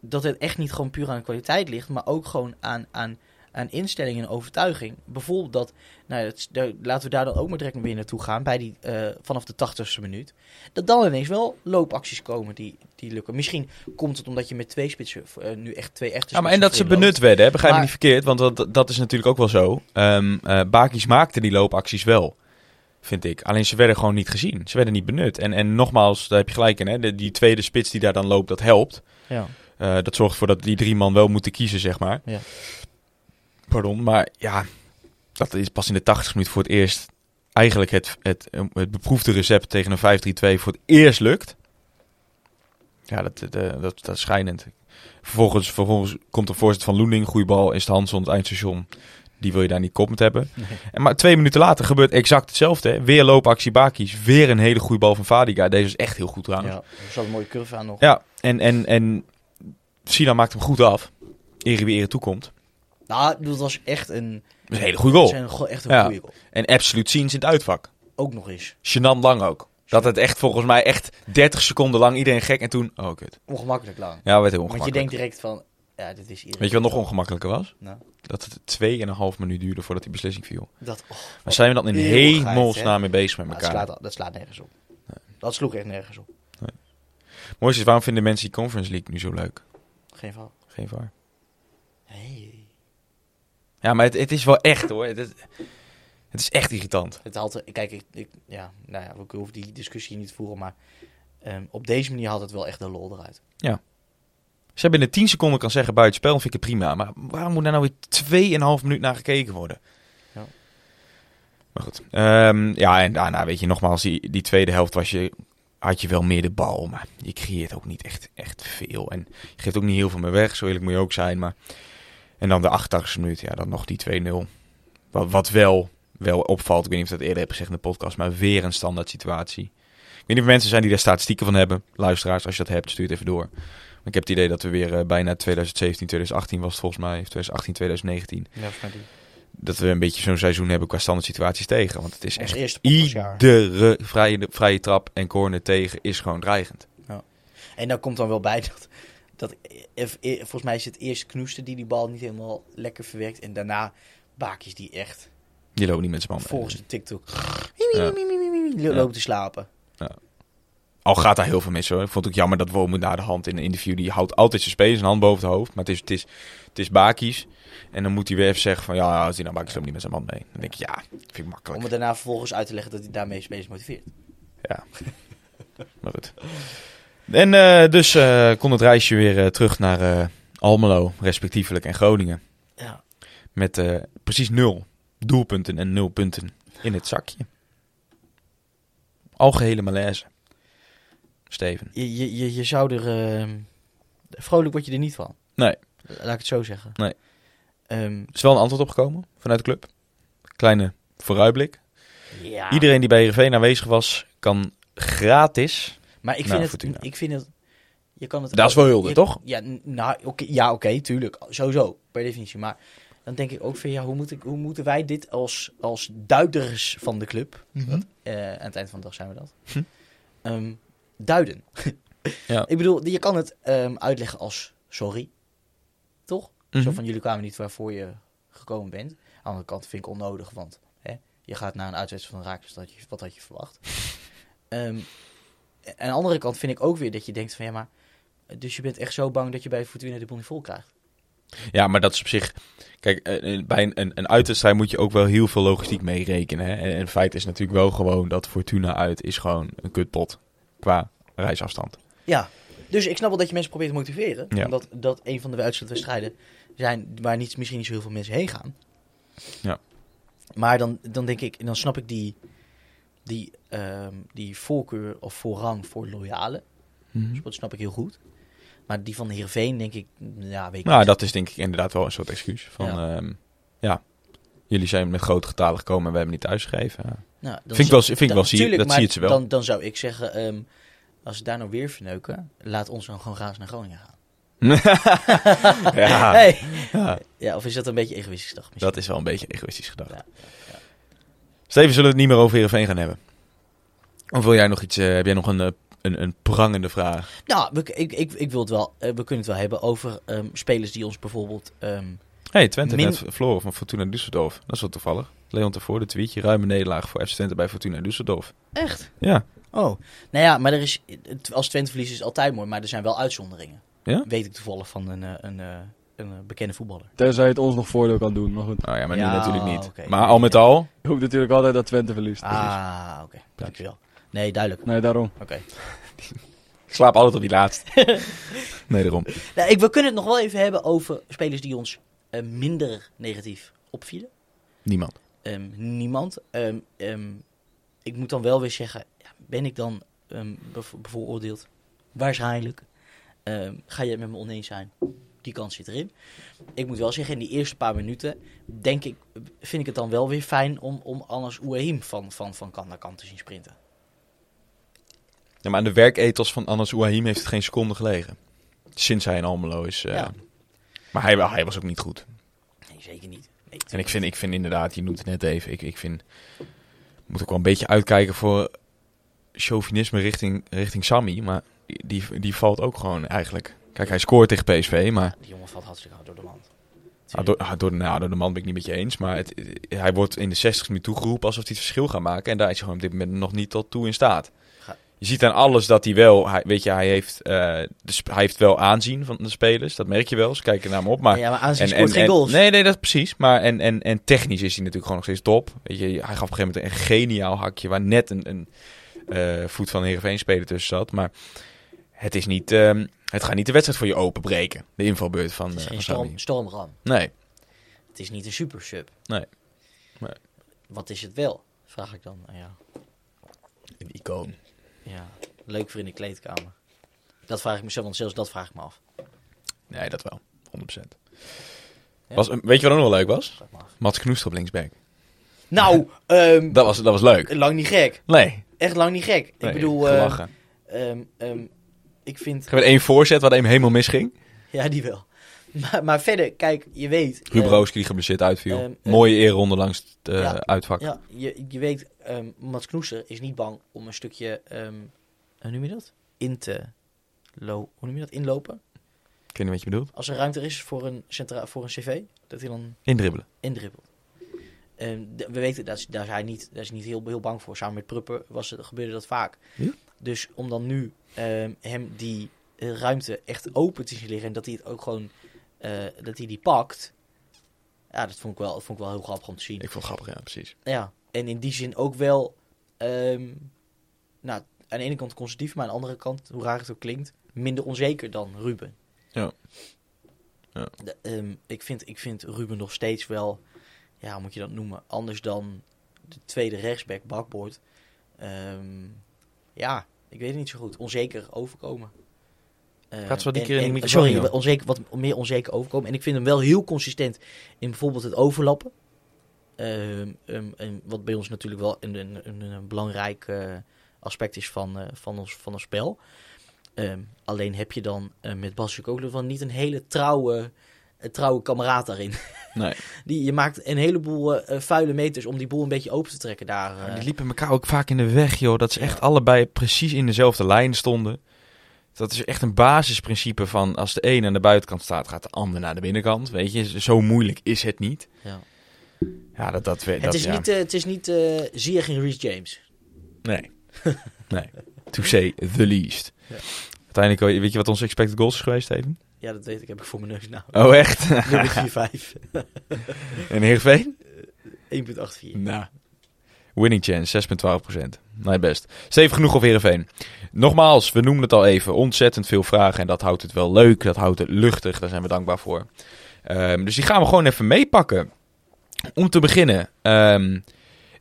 dat het echt niet gewoon puur aan de kwaliteit ligt, maar ook gewoon aan, aan, aan instelling en overtuiging. Bijvoorbeeld dat, nou, daar- laten we daar dan ook maar direct weer naartoe gaan, bij die, eh, vanaf de tachtigste minuut. Dat dan ineens wel loopacties komen die, die lukken. Misschien komt het omdat je met twee spitsen, eh, nu echt twee echte Ja, maar en dat ze benut werden, hè? begrijp me Maar- niet verkeerd. Want dat, dat is natuurlijk ook wel zo. Ehm eh, Bakis maakte die loopacties wel, vind ik. Alleen ze werden gewoon niet gezien. Ze werden niet benut. En, en nogmaals, daar heb je gelijk in. Hè? De, die tweede spits die daar dan loopt, dat helpt. Ja. Dat zorgt ervoor dat die drie man wel moeten kiezen, zeg maar. Ja. Pardon, maar ja, dat is pas in de 80 minuut voor het eerst eigenlijk het, het, het beproefde recept tegen een 5-3-2 voor het eerst lukt. Ja, dat, dat, dat, dat is schijnend. Vervolgens, vervolgens komt de voorzet van Loening, goede bal, is de Hanson het eindstation. Die wil je daar niet koppend hebben. En maar twee minuten later gebeurt exact hetzelfde. Hè? Weer loopactie Bakis, weer een hele goede bal van Vadiga. Deze is echt heel goed trouwens. Ja, er zat een mooie curve aan nog. Ja, en, en, en Sina maakt hem goed af. Ere wie ere toekomt. Nou, dat was echt een, Dat een hele goede goal. go- echt een Ja. goede goal. En absoluut ziens in het uitvak. Ook nog eens. Gênant lang ook. Dat het echt volgens mij echt 30 seconden lang iedereen gek en toen... Oh, kut. Ongemakkelijk lang. Ja, werd heel Want je ongemakkelijk. denkt direct van, ja, dit is iedereen. Weet je wat nog ongemakkelijker was? Nou, Dat het 2,5 minuut duurde voordat die beslissing viel. dat, oh, Waar zijn we dan in hemelsnaam mee bezig met Nou, dat, elkaar? slaat, dat slaat nergens op. Dat sloeg echt nergens op. Mooiste is, waarom vinden mensen die Conference League nu zo leuk? Geen val. Geen waar. Hey. Ja, maar het, het is wel echt hoor. Het, het, is echt irritant. Het had, kijk, ik, ik, ja, nou ja, we hoeven die discussie niet te voeren, maar ehm, op deze manier had het wel echt de lol eruit. Als jij binnen 10 seconden kan zeggen buitenspel, dan vind ik het prima. Maar waarom moet daar nou weer 2,5 minuut naar gekeken worden? Ja. Maar goed. Ehm, ja, en daarna weet je nogmaals, die, die tweede helft was je, had je wel meer de bal. Maar je creëert ook niet echt, echt veel. En je geeft ook niet heel veel meer weg, zo eerlijk moet je ook zijn. Maar... En dan de 88e minuut, ja, dan nog die 2-0. Wat, wat wel, wel opvalt, ik weet niet of ik dat eerder heb gezegd in de podcast, maar weer een standaard situatie. Ik weet niet of mensen zijn die daar statistieken van hebben. Luisteraars, als je dat hebt, stuur het even door. Maar ik heb het idee dat we weer eh, bijna 2017, 2018 was het volgens mij, of 2018, 2019. Ja. Dat we een beetje zo'n seizoen hebben qua standaard situaties tegen. Want het is echt podcastjaar. iedere vrije, vrije trap en corner tegen is gewoon dreigend. En daar komt dan wel bij dat, dat eh, eh, volgens mij is het eerst Knoester die die bal niet helemaal lekker verwerkt. En daarna Bakis die echt Die loopt niet met zijn man. volgens de TikTok Ja. lo- lopen te slapen. Al gaat daar heel veel mis hoor. Ik vond het ook jammer dat Wormoed na de hand in een interview... die houdt altijd zijn spelers een hand boven het hoofd. Maar het is, het is, het is Baki's. En dan moet hij weer even zeggen van... ja, als hij nou Baki's loopt niet met zijn man mee. Dan denk ik, ja, vind ik makkelijk. Om het daarna vervolgens uit te leggen dat hij daarmee spelers motiveert. Ja, maar goed. En eh, dus eh, kon het reisje weer eh, terug naar Almelo, respectievelijk, en Groningen. Ja. Met precies nul doelpunten en nul punten in het zakje. Algehele malaise. Steven. Je, je, je, je zou er... ehm, vrolijk word je er niet van. Nee. Laat ik het zo zeggen. Nee. Er is wel een antwoord opgekomen vanuit de club. Kleine vooruitblik. ja. Iedereen die bij Heerenveen aanwezig was, kan gratis. Maar ik vind, het, ik vind het... Je kan het Dat is wel hulde, toch? Ja, nou, oké, ja, oké, tuurlijk. Sowieso, per definitie. Maar dan denk ik ook van, ja, hoe, moet ik, hoe moeten wij dit als, als duiders van de club... want, eh, aan het eind van de dag zijn we dat... Hm. ehm, duiden. Ja. Ik bedoel, je kan het ehm, uitleggen als sorry. Toch? Zo Mhm. van, jullie kwamen niet waarvoor je gekomen bent. Aan de andere kant vind ik onnodig, want hè, je gaat naar een uitwedstrijd van Raakles, wat, had je- wat had je verwacht? Ehm, en aan de andere kant vind ik ook weer dat je denkt van, ja, maar... Dus je bent echt zo bang dat je bij Fortuna de boel niet vol krijgt? Ja, maar dat is op zich. Kijk, eh, eh, bij een, een, een uitwedstrijd moet je ook wel heel veel logistiek meerekenen. En, en het feit is natuurlijk wel gewoon dat Fortuna uit is gewoon een kutpot qua reisafstand. Ja, dus ik snap wel dat je mensen probeert te motiveren. Ja. Omdat dat een van de uitwedstrijden zijn waar niet, misschien niet zo heel veel mensen heen gaan. Ja. Maar dan, dan denk ik, dan snap ik die, die, ehm, die voorkeur of voorrang voor loyalen. Mhm. Dat snap ik heel goed. Maar die van Heerenveen denk ik, ja, weet ik Nou, niet. dat is denk ik inderdaad wel een soort excuus. Van ja, ja jullie zijn met grote getalen gekomen en we hebben niet thuisgegeven. Ja. Nou, Vind ik wel, vind ik wel zie, dat maar zie je het wel. Dan, dan zou ik zeggen, ehm, als ze daar nou weer verneuken, laat ons dan gewoon graag naar Groningen gaan. ja, Hey. ja, Ja, of is dat een beetje egoïstisch gedacht? misschien? dat is wel een beetje egoïstisch gedacht. Ja, Steven, zullen we het niet meer over Heerenveen gaan hebben? Of wil jij nog iets, eh, heb jij nog een, eh, een, een prangende vraag? Nou, we, ik, ik, ik wil het wel, eh, we kunnen het wel hebben over ehm, spelers die ons bijvoorbeeld... ehm, hey, Twente Min- net verloren van Fortuna Düsseldorf. Dat is wel toevallig. Leon tevoren, de tweetje. Ruime nederlaag voor FC Twente bij Fortuna Düsseldorf. echt? Ja. Oh, nou ja, maar er is, als Twente verliest is het altijd mooi, maar er zijn wel uitzonderingen. Ja? Weet ik toevallig van een, een, eh, een, eh, bekende voetballer. Tenzij het ons nog voordeel kan doen, maar goed. Nou ja, maar Ja, nu natuurlijk niet. Maar al met al... Je hoopt natuurlijk altijd dat Twente verliest. Ah, oké. Dankjewel. Nee, duidelijk. Nee, daarom. Oké. Ik slaap altijd op die laatste. nee, daarom. Nou, ik, we kunnen het nog wel even hebben over spelers die ons eh, minder negatief opvielen. Niemand. Ehm, niemand. Ehm, ehm, ik moet dan wel weer zeggen, ja, ben ik dan ehm, bevo- bevooroordeeld? Waarschijnlijk. Ehm, ga je het met me oneens zijn? Die kans zit erin. Ik moet wel zeggen, in die eerste paar minuten denk ik, vind ik het dan wel weer fijn om, om Anas Ouahim van, van, van kant naar kant te zien sprinten. Ja, maar aan de werkethos van Anas Ouahim heeft het geen seconde gelegen. Sinds hij in Almelo is. eh, Ja. Maar hij, hij was ook niet goed. Nee, zeker niet. Nee, En ik vind, ik vind inderdaad, je noemt het net even, ik, ik vind... moet ook wel een beetje uitkijken voor chauvinisme richting, richting Sammy. Maar die, die valt ook gewoon eigenlijk... Kijk, hij scoort tegen PSV, maar... Die jongen valt hartstikke hard door de mand. Ah, door, ah, door, de- nou, door de man ben ik niet met je eens. Maar het, hij wordt in de 60 minuut toegeroepen alsof hij het verschil gaat maken. En daar is hij gewoon op dit moment nog niet tot toe in staat. Je ziet aan alles dat hij wel, hij, weet je, hij heeft, de sp- hij heeft wel aanzien van de spelers. Dat merk je wel. Ze kijken naar hem op. Maar, ja, maar aanzien en, scoort en- geen en- goals. Nee, nee, dat is precies. Maar en, en, en technisch is hij natuurlijk gewoon nog steeds top. Weet je, hij gaf op een gegeven moment een geniaal hakje waar net een, een eh, voet van Heerenveen speler tussen zat. Maar het is niet, ehm, het gaat niet de wedstrijd voor je openbreken. De invalbeurt van, Het is eh, geen storm, stormram. Nee. Het is niet een super sub. Nee. Nee. Wat is het wel? Vraag ik dan. Nou Ja, Een icoon. ja, leuk voor in de kleedkamer. Dat vraag ik mezelf, want zelfs dat vraag ik me af. Nee, dat wel. 100%. Ja. Was, weet je wat ook nog wel leuk was? Mats Knoester op linksback. Nou, ehm, Dat was, dat was leuk. lang niet gek. Nee. Echt lang niet gek. nee ik bedoel, eh, ehm, ehm, ik vind... Ik heb één voorzet waar hem helemaal misging. Ja, die wel. Maar, maar verder, kijk, je weet... Ruben eh, die geblesseerd uitviel. ehm, eh, Mooie eerronde langs het eh, ja, uitvak. Ja, je, je weet, ehm Mats Knoester is niet bang om een stukje, ehm hoe noem je dat? In te lo hoe noem je dat? Inlopen. Ik weet niet wat je bedoelt. Als er ruimte is voor een, centra voor een cv, dat hij dan Indribbelen. indribbelt. d- we weten, dat daar is hij niet, daar is hij niet heel, heel bang voor. Samen met Pruppen was het, gebeurde dat vaak. Ja? Dus om dan nu ehm, hem die eh, ruimte echt open te zien liggen... en dat hij het ook gewoon, eh, dat hij die pakt... Ja, dat vond ik wel, dat vond ik wel heel grappig om te zien. Ik vond het grappig, ja, precies. Ja, en in die zin ook wel, ehm, nou, aan de ene kant conservatief, maar aan de andere kant, hoe raar het ook klinkt, minder onzeker dan Ruben. Ja. Ja. De, ehm, ik, vind, ik vind Ruben nog steeds wel, ja, hoe moet je dat noemen, anders dan de tweede rechtsback, Bakboord. Ehm, ja, ik weet het niet zo goed. Onzeker overkomen. Eh, Gaat zo die en- keer in de microfoon, Sorry, onzeker, wat meer onzeker overkomen. En ik vind hem wel heel consistent in bijvoorbeeld het overlappen. Ehm, ehm, wat bij ons natuurlijk wel een, een, een, een belangrijk eh, aspect is van, eh, van, ons, van ons spel. Ehm, alleen heb je dan met Bas ook van niet een hele trouwe, trouwe kameraad daarin. Nee. Die, je maakt een heleboel eh, eh, vuile meters om die boel een beetje open te trekken daar. eh. Die liepen elkaar ook vaak in de weg, joh. Dat ze echt Ja. allebei precies in dezelfde lijn stonden. Dat is echt een basisprincipe van als de een aan de buitenkant staat, gaat de ander naar de binnenkant. Weet je, zo moeilijk is het niet. Ja. Ja, dat... dat, dat het is ja. niet, eh, het is niet eh, zie je geen Reece James. Nee. nee. To say the least. Ja. Uiteindelijk, weet je wat onze expected goals is geweest, even? Ja, dat weet ik, heb ik voor mijn neus nou. Oh, echt? 0,45. en Heerenveen? 1,84. Nou. Winning chance, 6,12%. Nee, best. Stevig genoeg op Heerenveen. Nogmaals, we noemen het al even. Ontzettend veel vragen en dat houdt het wel leuk. Dat houdt het luchtig. Daar zijn we dankbaar voor. Ehm, dus die gaan we gewoon even meepakken. Om te beginnen ehm,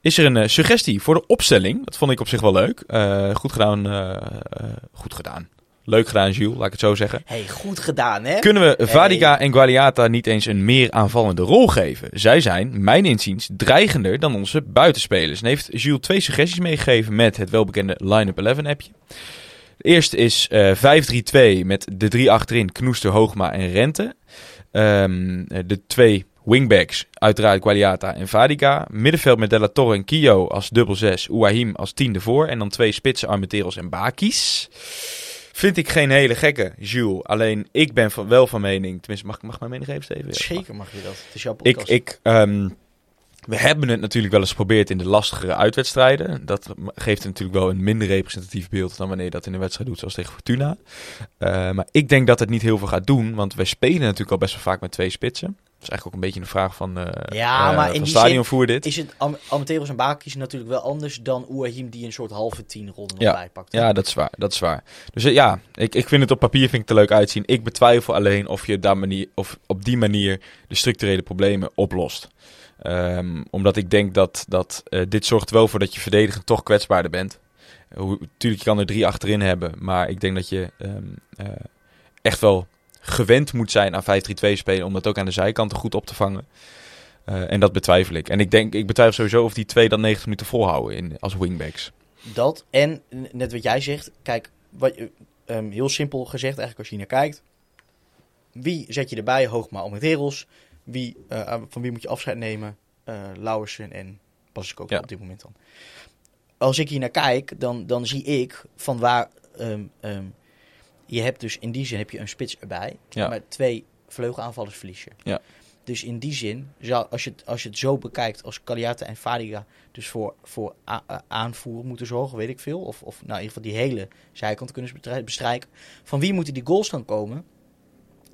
is er een eh, suggestie voor de opstelling. Dat vond ik op zich wel leuk. Eh, goed gedaan. eh, eh, goed gedaan. Leuk gedaan, Jules, laat ik het zo zeggen. hey, goed gedaan, hè? Kunnen we Hey. Vadica en Gualiata niet eens een meer aanvallende rol geven? Zij zijn, mijn inziens, dreigender dan onze buitenspelers. En heeft Jules twee suggesties meegegeven met het welbekende Line-Up 11 appje. De eerste is eh 5-3-2 met de drie achterin, Knoester, Hoogma en Rente. Ehm, de twee wingbacks, uiteraard Gualiata en Vadica. Middenveld met Della Torre en Kio als dubbel 6, Ouahim als tiende voor. En dan twee spitsen, Armenteros en Bakis. Vind ik geen hele gekke, Jules. Alleen ik ben van, wel van mening. Tenminste, mag ik mag ik mijn mening geven, Steven? Ja, Zeker mag je dat. Het is jouw ik, podcast. ik, ehm, we hebben het natuurlijk wel eens geprobeerd in de lastigere uitwedstrijden. Dat geeft natuurlijk wel een minder representatief beeld dan wanneer je dat in een wedstrijd doet, zoals tegen Fortuna. Eh, maar ik denk dat het niet heel veel gaat doen, want wij spelen natuurlijk al best wel vaak met twee spitsen. Is eigenlijk ook een beetje een vraag van, eh Ja, eh, maar in van stadionvoer dit. Is het Am- Amateros en Bakis natuurlijk wel anders dan Ouahim die een soort halve tien ronde nog Ja. bijpakt. Ja, dat is waar. Dat is waar. Dus eh, ja, ik, ik vind het op papier vind ik er leuk uitzien. Ik betwijfel alleen of je daar manier, of op die manier de structurele problemen oplost. Ehm, omdat ik denk dat, dat dit zorgt wel voor dat je verdedigend toch kwetsbaarder bent. Hoe, tuurlijk, je kan er drie achterin hebben. Maar ik denk dat je ehm, eh, echt wel gewend moet zijn aan 5-3-2 spelen. Om dat ook aan de zijkanten goed op te vangen. Eh, en dat betwijfel ik. En ik denk, ik betwijfel sowieso of die twee dan 90 minuten volhouden in, als wingbacks. Dat en net wat jij zegt. Kijk, wat, je- ehm, heel simpel gezegd eigenlijk als je naar kijkt. Wie zet je erbij? Hoogma Amateros. Wie, eh, van wie moet je afscheid nemen? Eh Lauwersen en pas ik ook Ja. op dit moment dan. Als ik hier naar kijk, dan, dan zie ik van waar... ehm, ehm, je hebt dus in die zin heb je een spits erbij. Ja. Maar twee vleugelaanvallers verlies je. Ja. Dus in die zin, zou, als, je het, als je het zo bekijkt als Caliata en Fadiga dus voor, voor aanvoer moeten zorgen, weet ik veel. Of, of nou, in ieder geval die hele zijkant kunnen bestrij- bestrijken. Van wie moeten die goals dan komen?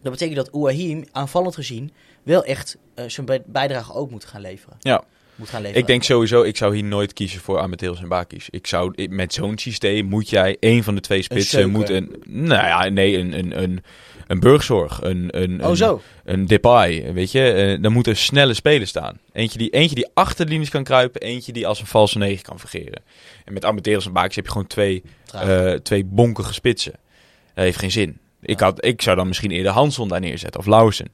Dat betekent dat Ouahim aanvallend gezien wel echt eh, zijn bij- bijdrage ook moet gaan leveren. Ja. Moet gaan leveren. Ik denk sowieso, ik zou hier nooit kiezen voor Amateus en Bakis. Ik zou, met zo'n systeem moet jij een van de twee spitsen, moet een, nou ja, nee, een, een, een, een burgzorg, een, een, Oh een, zo. een Depay, weet je. Eh, dan moet er snelle speler staan. Eentje die, eentje die achter de linies kan kruipen, eentje die als een valse negen kan vergeren. En met Amateus en Bakis heb je gewoon twee, eh, twee bonkige spitsen. Dat heeft geen zin. Ik, had, ik zou dan misschien eerder Hanson daar neerzetten, of Lausen.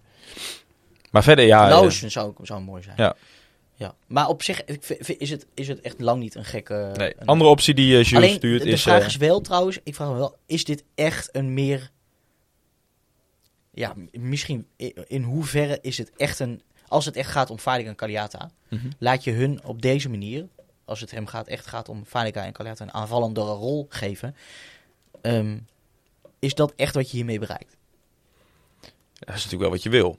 Maar verder, ja... eh, Lauwersen zou, zou mooi zijn. Ja. Ja. Maar op zich ik vind- vind- is het, is het echt lang niet een gekke... nee. een- Andere optie die eh, Jules Alleen, stuurt de, de is... vraag eh, is wel trouwens, ik vraag me wel, is dit echt een meer... Ja, misschien in hoeverre is het echt een... Als het echt gaat om Fadiga en Caliata, mhm. laat je hun op deze manier, als het hem gaat, echt gaat om Fadiga en Caliata een aanvallendere rol geven, ehm, is dat echt wat je hiermee bereikt? Dat is natuurlijk wel wat je wil.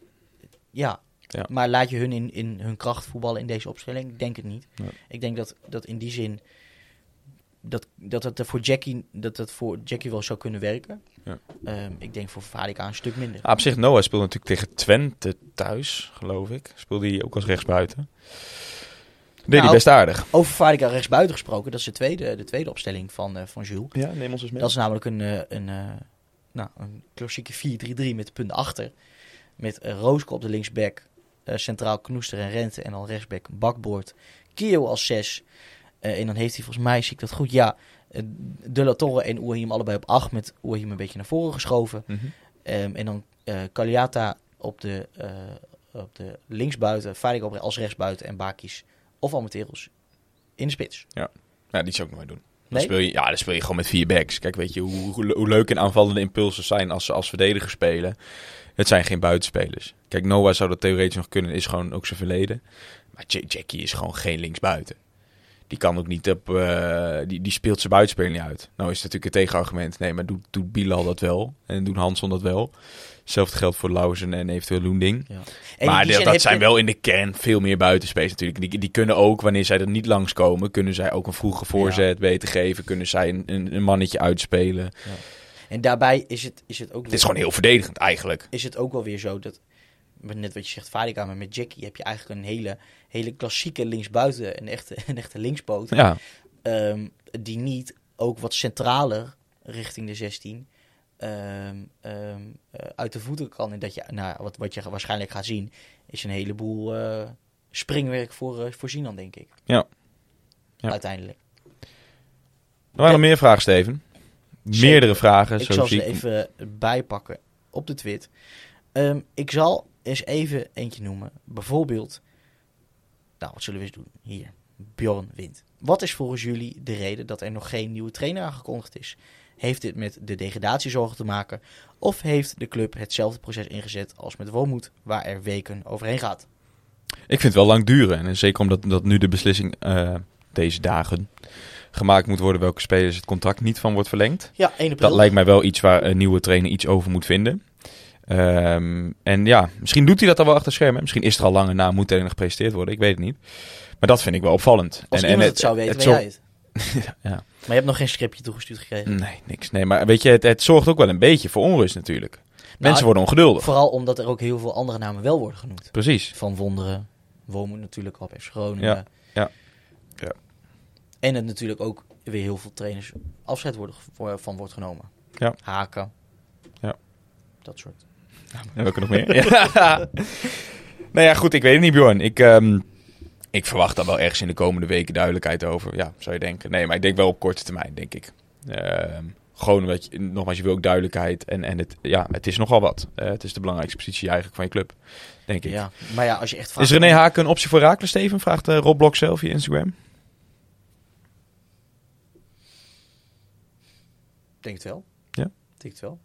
Ja, Ja. Maar laat je hun in, in hun kracht voetballen in deze opstelling? Ik denk het niet. Ik denk dat, dat in die zin dat, dat het er voor Jackie, dat het voor Jackie wel zou kunnen werken. Ja. Ehm, ik denk voor Vadika een stuk minder. Ah, op zich, Noah speelde natuurlijk tegen Twente thuis, geloof ik. Speelde hij ook als rechtsbuiten. Deed hij Nou, best aardig. Over Vadika rechtsbuiten gesproken, dat is de tweede, de tweede opstelling van, eh, van Jules. Ja, neem ons eens mee. Dat is namelijk een, eh, een, eh, nou, een klassieke 4-3-3 met de punt achter. Met uh, Rooske op de linksback, centraal Knoester en Rente en dan rechtsback Bakboord. Kio als 6. en dan heeft hij volgens mij, zie ik dat goed, ja, eh, De La Torre en Oehim allebei op 8 met Oehim een beetje naar voren geschoven. Mhm. Ehm, en dan eh Kaliata op de, eh, op de linksbuiten, Vadik op als rechtsbuiten en Bakis of Almeteros in de spits. Ja, die zou ik nooit doen. Dan Nee? speel je, ja, dan speel je gewoon met vier backs. Kijk, weet je hoe, hoe, hoe leuk en aanvallende impulsen zijn als ze als verdediger spelen. Het zijn geen buitenspelers. Kijk, Noah zou dat theoretisch nog kunnen, is gewoon ook zijn verleden. Maar Ja- Jackie is gewoon geen linksbuiten. Die kan ook niet op. eh, die, die speelt zijn buitenspeler niet uit. Nou is het natuurlijk het tegenargument. Nee, maar doet, doet Bilal dat wel? En doet Hanson dat wel? Hetzelfde geldt voor Lauzen en eventueel Loending. Ja. En maar dat, zijn je- wel in de kern veel meer buitenspelers natuurlijk. Die, die kunnen ook, wanneer zij er niet langskomen, kunnen zij ook een vroege voorzet weten geven. Kunnen zij een, een, een mannetje uitspelen. En daarbij is het, is het ook Het is gewoon heel verdedigend eigenlijk. is het ook wel weer zo dat, net wat je zegt, Vadika, maar met Jackie heb je eigenlijk een hele, hele klassieke linksbuiten, een echte, een echte linkspoot, Ja, ehm, die niet ook wat centraler richting de 16 ehm, ehm, eh, uit de voeten kan. En dat je, nou, wat, wat je waarschijnlijk gaat zien, is een heleboel eh, springwerk voor, eh voor denk ik. Ja. Ja. Uiteindelijk. er waren nog meer vragen, Steven. Meerdere vragen. Ik zo zal ze ik. even bijpakken op de tweet. Ehm, ik zal eens even eentje noemen. Bijvoorbeeld, nou wat zullen we eens doen? Hier, Bjorn wint. Wat is volgens jullie de reden dat er nog geen nieuwe trainer aangekondigd is? Heeft dit met de degradatiezorgen te maken? Of heeft de club hetzelfde proces ingezet als met Woonmoed, waar er weken overheen gaat? Ik vind het wel lang duren. En zeker omdat dat nu de beslissing eh, deze dagen gemaakt moet worden welke spelers het contract niet van wordt verlengd. Ja, 1 april. Dat lijkt mij wel iets waar een nieuwe trainer iets over moet vinden. Ehm, en ja, misschien doet hij dat al wel achter schermen. Misschien is er al lang en na moet er gepresenteerd worden. Ik weet het niet. Maar dat vind ik wel opvallend. Als en, iemand en het, zou weten, weet zorgt- jij het. ja. Maar je hebt nog geen scriptje toegestuurd gekregen. Nee, niks. Nee, maar weet je, het, het zorgt ook wel een beetje voor onrust natuurlijk. Mensen Nou, worden ongeduldig. Vooral omdat er ook heel veel andere namen wel worden genoemd. Precies. Van Wonderen, Woonmoed natuurlijk op Groningen. Ja, ja. En het natuurlijk ook weer heel veel trainers afscheid worden, voor- van wordt genomen. Ja. Haken. Ja. Dat soort. En welke nog meer? ja. Nou ja, goed, ik weet het niet, Bjorn. Ik, ehm, ik verwacht daar wel ergens in de komende weken duidelijkheid over. Ja, zou je denken. Nee, maar ik denk wel op korte termijn, denk ik. Ehm, gewoon omdat je, nogmaals, je wil ook duidelijkheid. En, en het, ja, het is nogal wat. Eh, het is de belangrijkste positie eigenlijk van je club, denk ik. Ja, maar ja, als je echt vraagt... Is René Haken een optie voor Raakles, Steven? Vraagt eh, Rob Blok zelf via Instagram. Denk het wel. Ja? Denk het wel.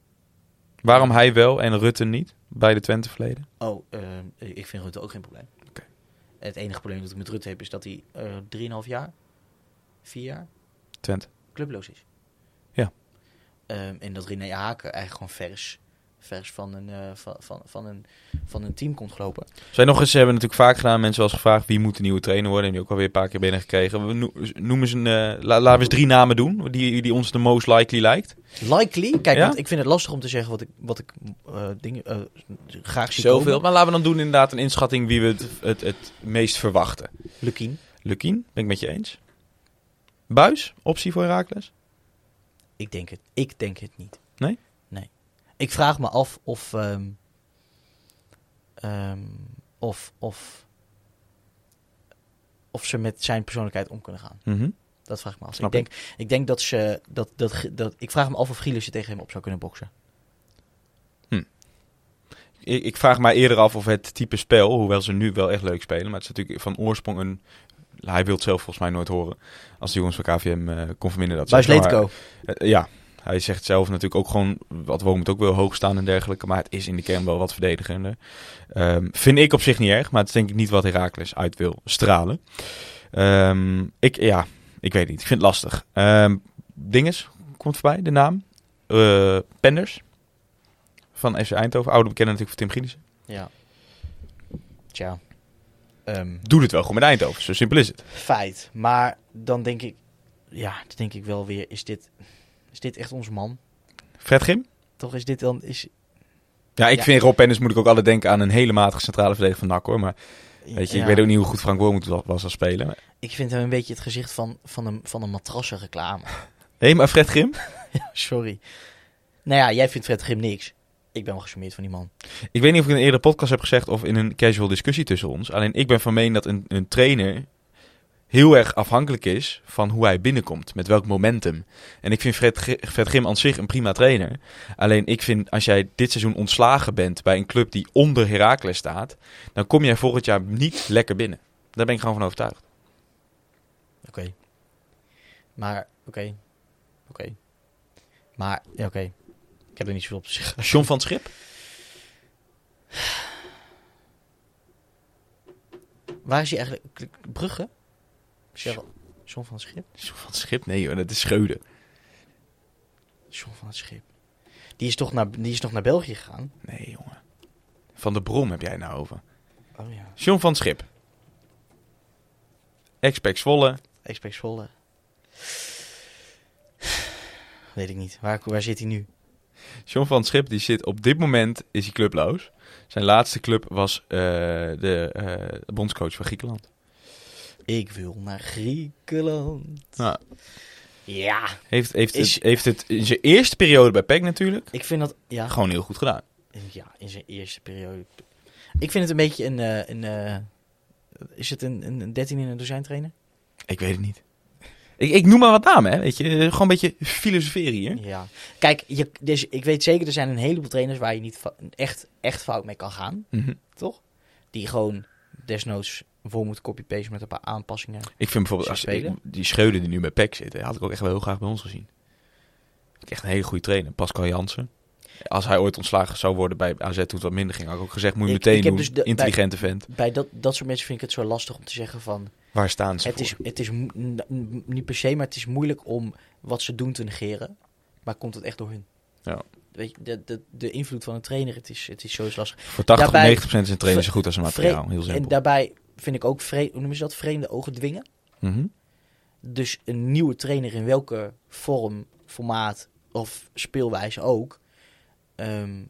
Waarom hij wel en Rutte niet? Bij de Twente verleden. Oh, ehm, ik vind Rutte ook geen probleem. Oké. Het enige probleem dat ik met Rutte heb is dat hij eh 3,5 jaar, 4 jaar Twente. clubloos is. Ja. Ehm, en dat René Haken eigenlijk gewoon vers, vers van, een, eh, van, van, van, een, van een team komt gelopen. Zij nog eens, ze hebben natuurlijk vaak gedaan, mensen wel eens gevraagd wie moet de nieuwe trainer worden. En die ook alweer een paar keer binnengekregen. We no- noemen ze een, eh, la- laten we eens drie namen doen, die, die ons de most likely lijkt. Likely? Kijk, Ja? want ik vind het lastig om te zeggen wat ik, wat ik eh, dingen, graag zie Zoveel. komen. Maar laten we dan doen inderdaad een inschatting wie we het, het, het meest verwachten. Lukien. Lukien, ben ik met je eens. Buis, optie voor Herakles? Ik denk het. Ik denk het niet. Nee? Ik vraag me af of... ehm, ehm, of, of, of ze met zijn persoonlijkheid om kunnen gaan. Mhm. Dat vraag ik me af. Snap ik, denk, ik denk dat ze... Dat, dat, dat, ik vraag me af of Gielissen tegen hem op zou kunnen boksen. Ik, ik vraag mij eerder af of het type spel, hoewel ze nu wel echt leuk spelen, maar het is natuurlijk van oorsprong een... Hij wil het zelf volgens mij nooit horen. Als de jongens van KVM eh kon verminderen dat Buis Letko. eh, ja, hij zegt zelf natuurlijk ook gewoon, wat Woon moet ook wel hoog staan en dergelijke, maar het is in de kern wel wat verdedigender. Ehm, vind ik op zich niet erg, maar het is denk ik niet wat Herakles uit wil stralen. Ehm, ik, ja, ik weet niet. Ik vind het lastig. Ehm Dinges komt voorbij, de naam. Eh, Penders van FC Eindhoven, oude bekende natuurlijk van Tim Gielissen. Ja. Tja. Doe het wel gewoon met Eindhoven. Zo simpel is het. feit. Maar dan denk ik, ja, dan denk ik wel weer, is dit, is dit echt onze man? Fred Grim? Toch is dit dan, is, Ja, ik Ja. vind Rob Pennis moet ik ook altijd denken aan een hele matige centrale verdediger van NAC hoor. Maar weet je, ja, ik weet ook niet hoe goed Frank Wormoed wa- was als speler. Ik vind hem een beetje het gezicht van, van een, van een matrassenreclame. Hé, maar Fred Grim? Sorry. Nou ja, jij vindt Fred Grim niks. Ik ben wel gecharmeerd van die man. Ik weet niet of ik in een eerdere podcast heb gezegd of in een casual discussie tussen ons. Alleen ik ben van mening dat een, een trainer heel erg afhankelijk is van hoe hij binnenkomt. Met welk momentum. En ik vind Fred, Fred Grim aan zich een prima trainer. Alleen ik vind als jij dit seizoen ontslagen bent bij een club die onder Heracles staat. Dan kom jij volgend jaar niet lekker binnen. Daar ben ik gewoon van overtuigd. Oké. Maar, oké. Oké. Maar, ja, oké. Ik heb er niet zoveel op te zeggen. John van Schip? Waar is hij eigenlijk? Brugge? Cheryl- John van het Schip? John van Schip? Nee hoor, dat is Scheuden. John van het Schip. Die is toch naar, die is nog naar België gegaan? Nee jongen. Van de Brom heb jij nou over. Oh ja. John van Schip. Expex Zwolle. Expex Zwolle. Weet ik niet. Waar, waar zit hij nu? John van Schip die zit op dit moment is hij clubloos. Zijn laatste club was eh, de eh, bondscoach van Griekenland. Ik wil naar Griekenland. Nou, Ja. heeft, heeft, Is- het, heeft het in zijn eerste periode bij PEC natuurlijk Ik vind dat... Ja, gewoon heel goed gedaan. ja in zijn eerste periode. Ik vind het een beetje een... eh, een eh, is het een, een, een 13 in een dozijn trainer? Ik weet het niet. Ik, ik noem maar wat namen, hè. Weet je, Eh, gewoon een beetje filosoferen hier. Ja. Kijk, je, dus ik weet zeker, er zijn een heleboel trainers waar je niet echt, echt fout mee kan gaan. Mhm. Toch? Die gewoon desnoods voor moeten copy-paste met een paar aanpassingen. Ik vind bijvoorbeeld, als, ik- die Scheuden die nu bij PEC zitten, had ik ook echt wel heel graag bij ons gezien. Echt een hele goede trainer. Pascal Jansen. Als hij ooit ontslagen zou worden bij AZ toen het wat minder ging, had ik ook gezegd, moet je Ik- meteen ik heb doen. dus de- Intelligente vent. Bij dat, dat soort mensen vind ik het zo lastig om te zeggen van... Waar staan ze Het voor? is, het is niet per se, maar het is moeilijk om wat ze doen te negeren. Maar komt het echt door hun? Ja. Weet je, de, de, de invloed van een trainer, het is, het is zo lastig. Voor 80 of Daarbij- 90 procent is een trainer zo goed als een materiaal. Heel En simpel. daarbij vind ik ook, vre- hoe noemen ze dat, vreemde ogen dwingen. Mhm. Dus een nieuwe trainer in welke vorm, formaat of speelwijze ook... ehm,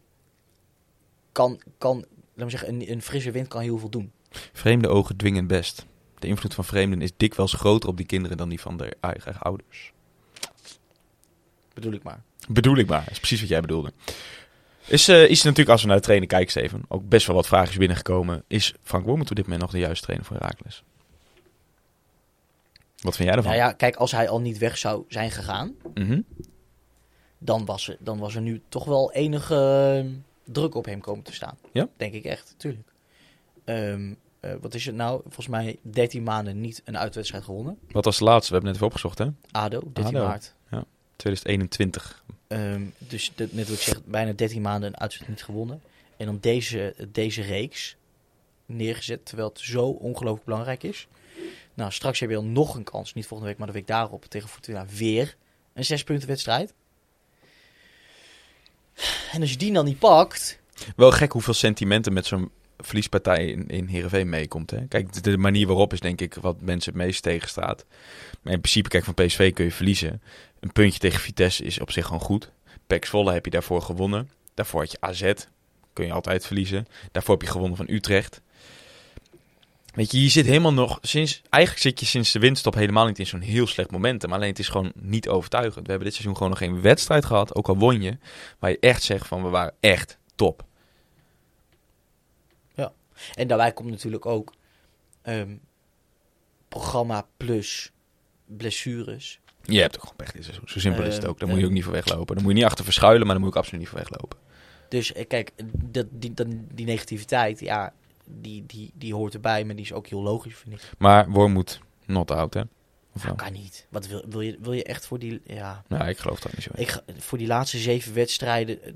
kan, kan, laat me zeggen, een, een frisse wind kan heel veel doen. Vreemde ogen dwingen best. De invloed van vreemden is dikwijls groter op die kinderen dan die van de eigen ouders. Bedoel ik maar. Bedoel ik maar. Dat is precies wat jij bedoelde. Is, eh, is natuurlijk, als we naar de trainer kijken, Steven, ook best wel wat vragen binnengekomen. Is Frank Wormoed op dit moment nog de juiste trainer voor Herakles? Wat vind jij ervan? Nou ja, kijk, als hij al niet weg zou zijn gegaan... Mhm. dan was, er, dan was er nu toch wel enige eh, druk op hem komen te staan. Ja? Denk ik echt, tuurlijk. Ehm, eh, wat is het nou? Volgens mij 13 maanden niet een uitwedstrijd gewonnen. Wat was de laatste? We hebben net even opgezocht, hè? ADO, 13 ADO. maart. 2021. Ehm, dus net wat ik zeg, bijna 13 maanden een uitwedstrijd niet gewonnen. En dan deze, deze reeks neergezet, terwijl het zo ongelooflijk belangrijk is. Nou, straks heb je al nog een kans, niet volgende week, maar de week daarop tegen Fortuna weer een zespunten wedstrijd. En als je die dan niet pakt, Wel gek hoeveel sentimenten met zo'n verliespartij in, in Heerenveen meekomt. Kijk, de, manier waarop is denk ik wat mensen het meest tegenstaat. Maar in principe, kijk, van PSV kun je verliezen. Een puntje tegen Vitesse is op zich gewoon goed. PEC Zwolle heb je daarvoor gewonnen. Daarvoor had je AZ. Kun je altijd verliezen. Daarvoor heb je gewonnen van Utrecht. Weet je, je zit helemaal nog... Sinds, eigenlijk zit je sinds de winststop helemaal niet in zo'n heel slecht momentum. Alleen het is gewoon niet overtuigend. We hebben dit seizoen gewoon nog geen wedstrijd gehad. Ook al won je. Waar je echt zegt van, we waren echt top. En daarbij komt natuurlijk ook ehm, programma plus blessures. Je hebt ook gewoon pech dit seizoen. Zo simpel is het Eh, ook. Daar moet je eh. ook niet voor weglopen. Daar moet je niet achter verschuilen, maar daar moet ook absoluut niet voor weglopen. Dus eh, kijk, dat, die, dat, die negativiteit, ja, die, die, die hoort erbij, maar die is ook heel logisch, vind ik. Maar Wormoed, not out, hè? Of? Nou, kan niet. Wat wil, wil, je, wil je echt voor die, ja, Nou, ik geloof dat niet zo. ik, voor die laatste zeven wedstrijden, eh,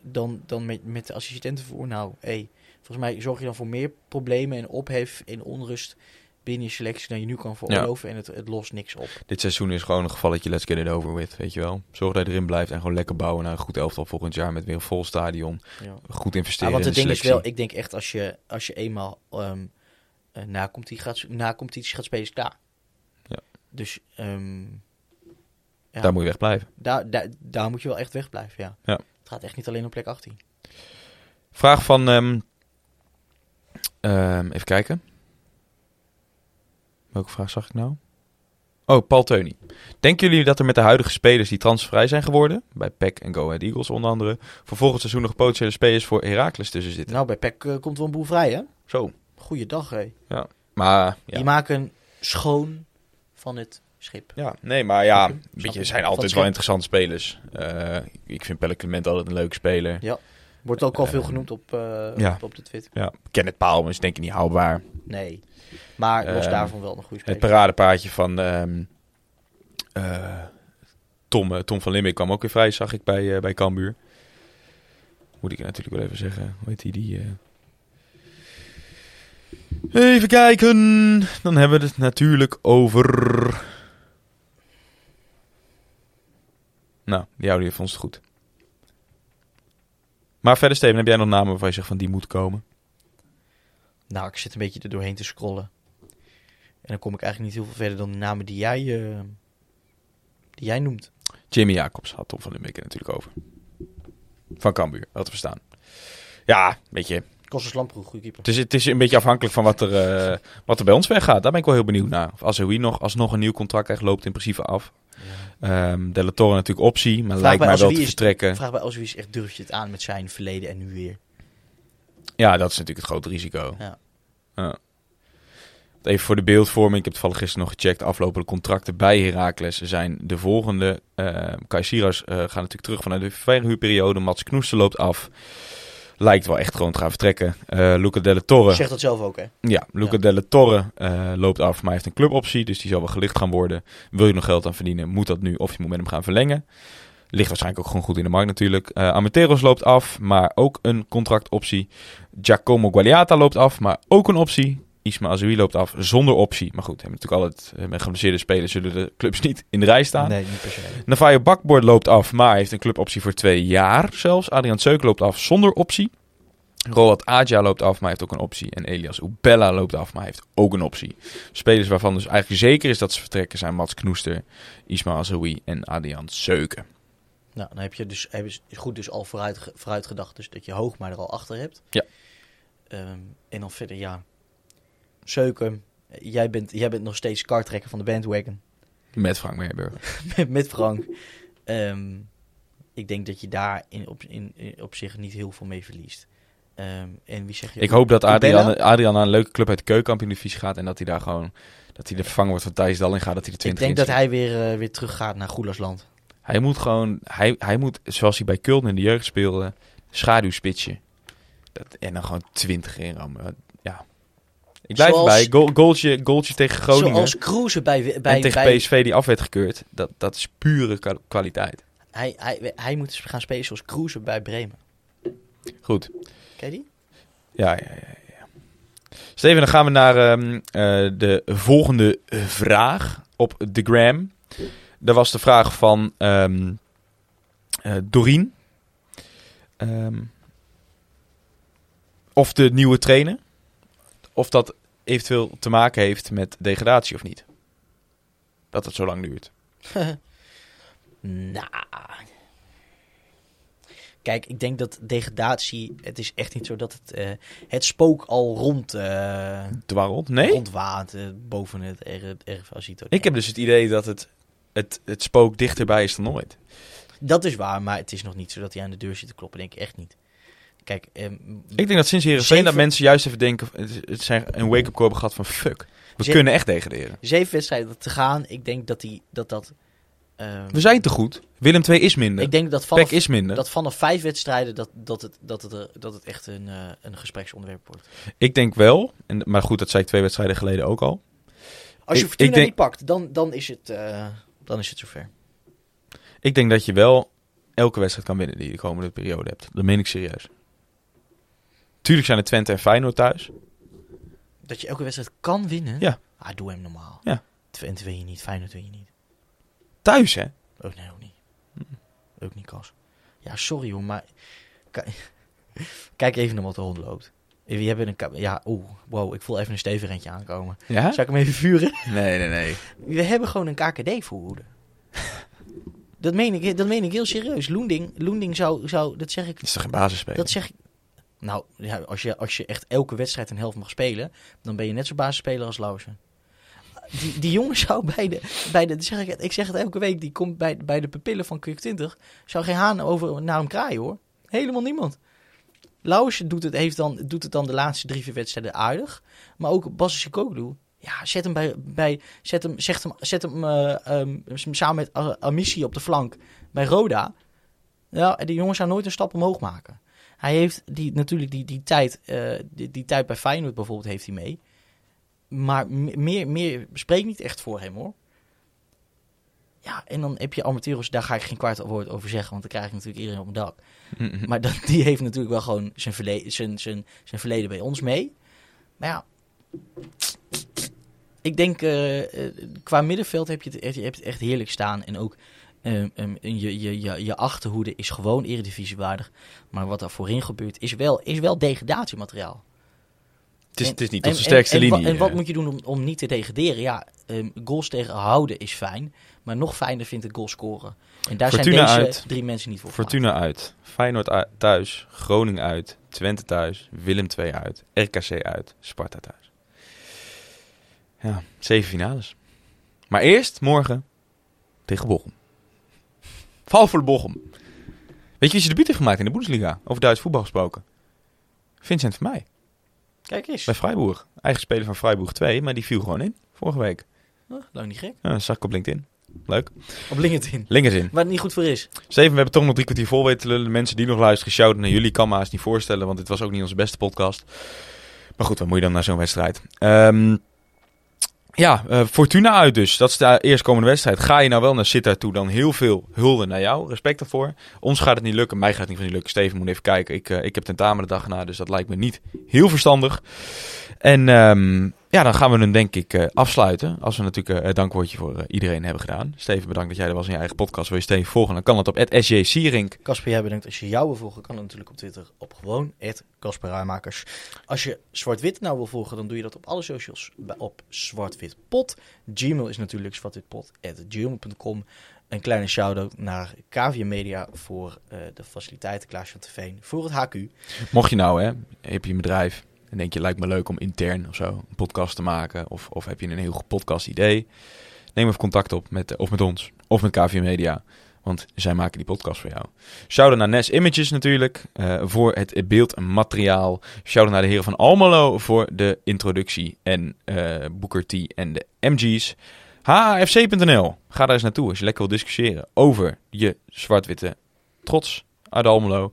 dan, dan met, met de assistenten voor, nou, hé, volgens mij zorg je dan voor meer problemen en ophef en onrust binnen je selectie dan je nu kan veroorloven. En het, het lost niks op. Dit seizoen is gewoon een gevalletje let's get it over with, weet je wel. Zorg dat je erin blijft en gewoon lekker bouwen naar een goed elftal volgend jaar met weer een vol stadion. Ja. Goed Ja, investeren want in het de ding is wel, ik denk echt als je, als je eenmaal eh, na, competitie gaat, na competitie gaat spelen, is klaar. Ja. Dus ehm, ja, Daar moet je weg blijven. daar, daar, daar moet je wel echt wegblijven, ja. Ja. Het gaat echt niet alleen op plek 18. Vraag van, ehm, ehm, even kijken. Welke vraag zag ik nou? Oh, Paul Teuny. Denken jullie dat er met de huidige spelers die transfervrij zijn geworden, bij PEC en Go Ahead Eagles onder andere, voor volgend seizoen nog potentiële spelers voor Heracles tussen zitten? Nou, bij PEC eh, komt wel een boel vrij, hè? Zo. Goeiedag, hé. Maar, ja. Die maken schoon van het schip. Ja, nee, maar ja, Oké, weet snap je, ik. er zijn altijd wel interessante spelers. Eh, ik vind Pelle Clement altijd een leuke speler. Wordt ook al veel Eh, genoemd op, eh, ja. op, op de Twitter. Ja, Kenneth Paal is denk ik niet houdbaar. Nee. Maar los Ehm, daarvan wel een goede Het speler. paradepaardje van ehm, eh, Tom, eh, Tom van Limbeek kwam ook weer vrij, zag ik bij, eh bij Cambuur. Moet ik natuurlijk wel even zeggen. Hoe heet die? die eh? Even kijken. Dan hebben we het natuurlijk over... Nou, die houden van ons goed. Maar verder, Steven, heb jij nog namen waarvan je zegt van die moet komen? Nou, ik zit een beetje er doorheen te scrollen. En dan kom ik eigenlijk niet heel veel verder dan de namen die jij, eh, die jij noemt. Jimmy Jacobs had Tom van Limbeek er natuurlijk over. Van Cambuur, had we staan. Ja, weet je, Kostas Lamproe, goede keeper. het is, het is een beetje afhankelijk van wat er, eh, wat er bij ons weggaat. Daar ben ik wel heel benieuwd naar. Of Azoui nog alsnog een nieuw contract krijgt, loopt in principe af. Ehm de La Torre natuurlijk optie, maar Vraag lijkt mij wel Azoui te is- vertrekken. Vraag bij Ozwie is echt, durf je het aan met zijn verleden en nu weer? Ja, dat is natuurlijk het grote risico. Ja. Ja. Even voor de beeldvorming. Ik heb toevallig gisteren nog gecheckt. De aflopende contracten bij Heracles zijn de volgende. Eh Kai eh, gaat natuurlijk terug vanuit de verhuurperiode. Mats Knoester loopt af. Lijkt wel echt gewoon te gaan vertrekken. Eh Luca Delle Torre. Zegt dat zelf ook, hè? Ja, Luca Ja. Delle Torre eh, loopt af, maar heeft een cluboptie. Dus die zal wel gelicht gaan worden. Wil je nog geld aan verdienen, moet dat nu. Of je moet met hem gaan verlengen. Ligt waarschijnlijk ook gewoon goed in de markt natuurlijk. Eh Amateros loopt af, maar ook een contractoptie. Giacomo Gualiata loopt af, maar ook een optie. Isma Azoui loopt af zonder optie. Maar goed, hebben natuurlijk altijd eh, met geblesseerde spelers zullen de clubs niet in de rij staan. Nee, niet per se. Navajo Bakboord loopt af, maar heeft een cluboptie voor twee jaar zelfs. Adriaan Seuk loopt af zonder optie. Roland Adja loopt af, maar heeft ook een optie. En Elias Ubella loopt af, maar heeft ook een optie. Spelers waarvan dus eigenlijk zeker is dat ze vertrekken zijn Mats Knoester, Ismail Azoui en Adriaan Seuken. Nou, dan heb je dus hebben ze goed dus al vooruit, vooruit gedacht, dus dat je hoog maar er al achter hebt. Ja. Ehm, en dan verder, ja. Eh, jij bent, jij bent nog steeds kartrekker van de bandwagon. Met Frank Meerburger. met, met Frank. Ehm, ik denk dat je daar in, op, in, in- op zich niet heel veel mee verliest. Ehm, en wie zeg je? Ik hoop dat Ubella? Adriaan, Adriaan naar een leuke club uit de keukenkampioen-divisie gaat. En dat hij daar gewoon, dat hij de vervanger wordt van Thijs Dallinga. Dat hij de Ik 20 denk dat hij weer, eh, weer teruggaat naar Goelersland. Hij moet gewoon, hij, hij moet, zoals hij bij Kulten in de jeugd speelde, schaduwspitsje. Dat, en dan gewoon 20 inrammen. Ja. Ik blijf Zoals- erbij. Goal, goaltje, goaltje tegen Groningen. Zoals Kroeze bij, bij, en tegen bij PSV die af werd gekeurd. Dat, dat is pure kwa- kwaliteit. hij, hij, hij moet gaan spelen zoals Kroeze bij Bremen. Goed. Ken je die? Ja, ja, ja. ja. Steven, dan gaan we naar ehm, eh, de volgende vraag op de gram. Dat was de vraag van ehm eh, Doreen. Ehm, of de nieuwe trainer, of dat eventueel te maken heeft met degradatie of niet. Dat het zo lang duurt. Nou. Kijk, ik denk dat degradatie. Het is echt niet zo dat het. eh, het spook al rond. eh Dwarrelt? Nee? Rondwaart eh, boven het RV Azito. Ik heb dus het idee dat het, het, het spook dichterbij is dan ooit. Dat is waar, maar het is nog niet zo dat hij aan de deur zit te kloppen. Denk ik echt niet. Kijk, ehm, Ik denk dat sinds Heerenveen Zeven- dat mensen juist even denken... Het, zijn een wake-up call gehad van fuck. We kunnen echt degraderen. zeven wedstrijden te gaan. Ik denk dat die, dat. dat ehm, We zijn te goed. Willem II is minder. ik denk dat vanaf, is minder. dat vanaf vijf wedstrijden. Dat, dat, het, dat, het, er- dat het echt een, eh, een gespreksonderwerp wordt. Ik denk wel. En, maar goed, dat zei ik twee wedstrijden geleden ook al. Als je Ik- Fortuna ik denk- niet pakt, dan, dan, is het, eh, dan is het zover. Ik denk dat je wel elke wedstrijd kan winnen die je de komende periode hebt. Dat meen ik serieus. Tuurlijk zijn er Twente en Feyenoord thuis. Dat je elke wedstrijd kan winnen? Ja. Ah, doe hem normaal. Ja. Twente wil je niet, Feyenoord wil je niet. Thuis, hè? Ook nee, ook niet. Ook niet, Kas. Ja, sorry hoor, maar... Kijk even naar wat de hond loopt. We hebben een... Ja, oeh, wow, ik voel even een stevig aankomen. Ja? Zal ik hem even vuren? Nee, nee, nee. We hebben gewoon een KKD-voorhoede. dat, meen ik, dat meen ik heel serieus. Loending, Loending zou, zou... Dat zeg ik... Dat is toch geen basisspeler? Dat zeg ik... Nou, ja, als, je, als je echt elke wedstrijd een helft mag spelen... dan ben je net zo basisspeler als Lausen. Die, die jongen zou bij de... Bij de zeg ik, ik zeg het elke week. Die komt bij, bij de pupillen van Quick 20. Zou geen haan over naar hem kraaien, hoor. Helemaal niemand. Lauwers doet het, heeft dan, doet het dan de laatste drie, vier wedstrijden aardig. Maar ook Bas Sikoglu. Ja, zet hem bij... bij zet hem, zet hem, zet hem eh, ehm, samen met Amissi op de flank bij Roda. Ja, die jongen zou nooit een stap omhoog maken. Hij heeft die, natuurlijk die, die, tijd, eh, die, die tijd bij Feyenoord bijvoorbeeld heeft hij mee. Maar me- meer, meer spreekt niet echt voor hem hoor. Ja, en dan heb je Armenteros, daar ga ik geen kwart woord over zeggen, want dan krijg ik natuurlijk iedereen op mijn dak. Maar dat, die heeft natuurlijk wel gewoon zijn verleden, zijn, zijn, zijn verleden bij ons mee. Maar ja, ik denk eh, eh, qua middenveld heb je, het, echt- je het echt heerlijk staan. En ook ehm, ehm, je, je, je, je achterhoede is gewoon eredivisiewaardig. Maar wat er voorin gebeurt is wel, is wel degradatiemateriaal. Het is, En- het is niet en- onze en- sterkste en, linie. En wat eh. moet je doen om, om niet te degraderen? Ja, ehm, goals tegenhouden is fijn. Maar nog fijner vind ik goals scoren. En daar Fortuna zijn deze uit. drie mensen niet voor. Fortuna uit, Feyenoord thuis, Groningen uit, Twente thuis, Willem II uit, RKC uit, Sparta thuis. Ja, zeven finales. Maar eerst morgen tegen Bochum. Val voor de Bochum. Weet je wie zijn debuut heeft gemaakt in de Bundesliga? Over Duits voetbal gesproken. Vincent van mij. Kijk eens. Bij Freiburg. Eigen speler van Freiburg 2, maar die viel gewoon in. Vorige week. Oh, lang niet gek. Ja, dat zag ik op LinkedIn. Leuk. Op LinkedIn. LinkedIn. Waar het niet goed voor is. Steven, we hebben toch nog drie kwartier vol weten. De mensen die nog luisteren, shout naar jullie. Kan me haast niet voorstellen, want dit was ook niet onze beste podcast. Maar goed, wat moet je dan naar zo'n wedstrijd? Ehm, ja, eh, Fortuna uit dus. Dat is de eerstkomende wedstrijd. Ga je nou wel naar Sittard toe, dan heel veel hulde naar jou. Respect daarvoor. Ons gaat het niet lukken. Mij gaat het niet van niet lukken. Steven moet even kijken. Ik, eh, ik heb tentamen de dag na, dus dat lijkt me niet heel verstandig. En ehm, ja, dan gaan we hem denk ik eh, afsluiten. Als we natuurlijk eh, een dankwoordje voor eh, iedereen hebben gedaan. Steven, bedankt dat jij er was in je eigen podcast. Wil je Steven volgen? Dan kan het op @sjsierink. Kasper, jij bedankt. Als je jou wil volgen, kan het natuurlijk op Twitter op gewoon Kasper Ruimakers. Als je Zwart-Wit nou wil volgen, dan doe je dat op alle socials op Zwartwitpot. Gmail is natuurlijk zwartwitpot.gmail.com. Een kleine shout-out naar KVM Media voor eh, de faciliteiten Klaas van Teveen voor het HQ. Mocht je nou, hè, heb je een bedrijf en denk je, lijkt me leuk om intern of zo een podcast te maken. Of, of heb je een heel goed podcast idee. Neem even contact op met, of met ons of met KVM Media. Want zij maken die podcast voor jou. Shout-out naar Nes Images natuurlijk eh, voor het beeldmateriaal. Shout-out naar de heren van Almelo voor de introductie. En eh Booker T en de MG's. HFC.nl. Ga daar eens naartoe als je lekker wil discussiëren over je zwart-witte trots uit Almelo.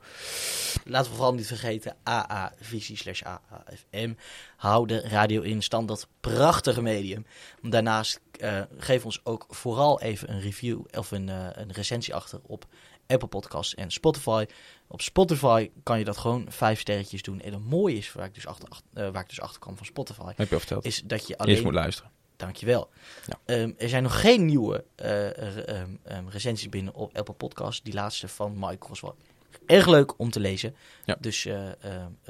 Laten we vooral niet vergeten, AA Visie slash AAFM. Hou de radio in stand, dat prachtige medium. Daarnaast eh, geef ons ook vooral even een review of een, eh, een recensie achter op Apple Podcasts en Spotify. Op Spotify kan je dat gewoon vijf sterretjes doen. En het mooie is, waar ik dus achter, ach- eh, waar ik dus achter kwam van Spotify, Heb je al verteld. is dat je Eerst alleen... moet luisteren. Dankjewel. Ja. Ehm, er zijn nog geen nieuwe eh, ehm, ehm, recensies binnen op Apple Podcasts. Die laatste van Mike was wel erg leuk om te lezen. Ja. Dus eh,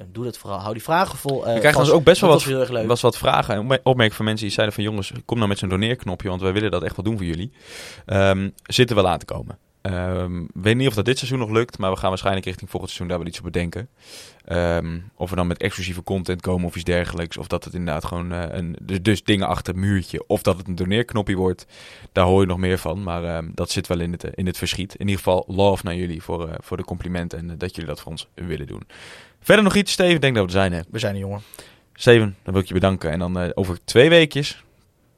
doe dat vooral. Hou die vragen vol. eh, We krijgen vast. dus ook best wel wat, was wat vragen en opmer- opmerkingen van mensen die zeiden van jongens, kom nou met zo'n doneerknopje, want wij willen dat echt wel doen voor jullie. Zitten wel aan te komen. Ehm weet niet of dat dit seizoen nog lukt, maar we gaan waarschijnlijk richting volgend seizoen daar wel iets op bedenken. Ehm, of we dan met exclusieve content komen of iets dergelijks. Of dat het inderdaad gewoon eh, een, dus, dingen achter het muurtje. Of dat het een doneerknopje wordt. Daar hoor je nog meer van. Maar ehm, dat zit wel in het, eh, in het verschiet. In ieder geval love naar jullie voor, eh, voor de complimenten. En dat jullie dat voor ons willen doen. Verder nog iets, Steven? Ik denk dat we er zijn, hè? We zijn er, jongen. Steven, dan wil ik je bedanken. En dan over twee weekjes,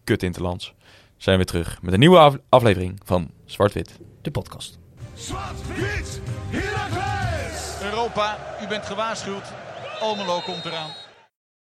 kut Interlands, zijn we terug met een nieuwe af- aflevering van Zwart-Wit. De podcast. Europa, u bent gewaarschuwd. Almelo komt eraan.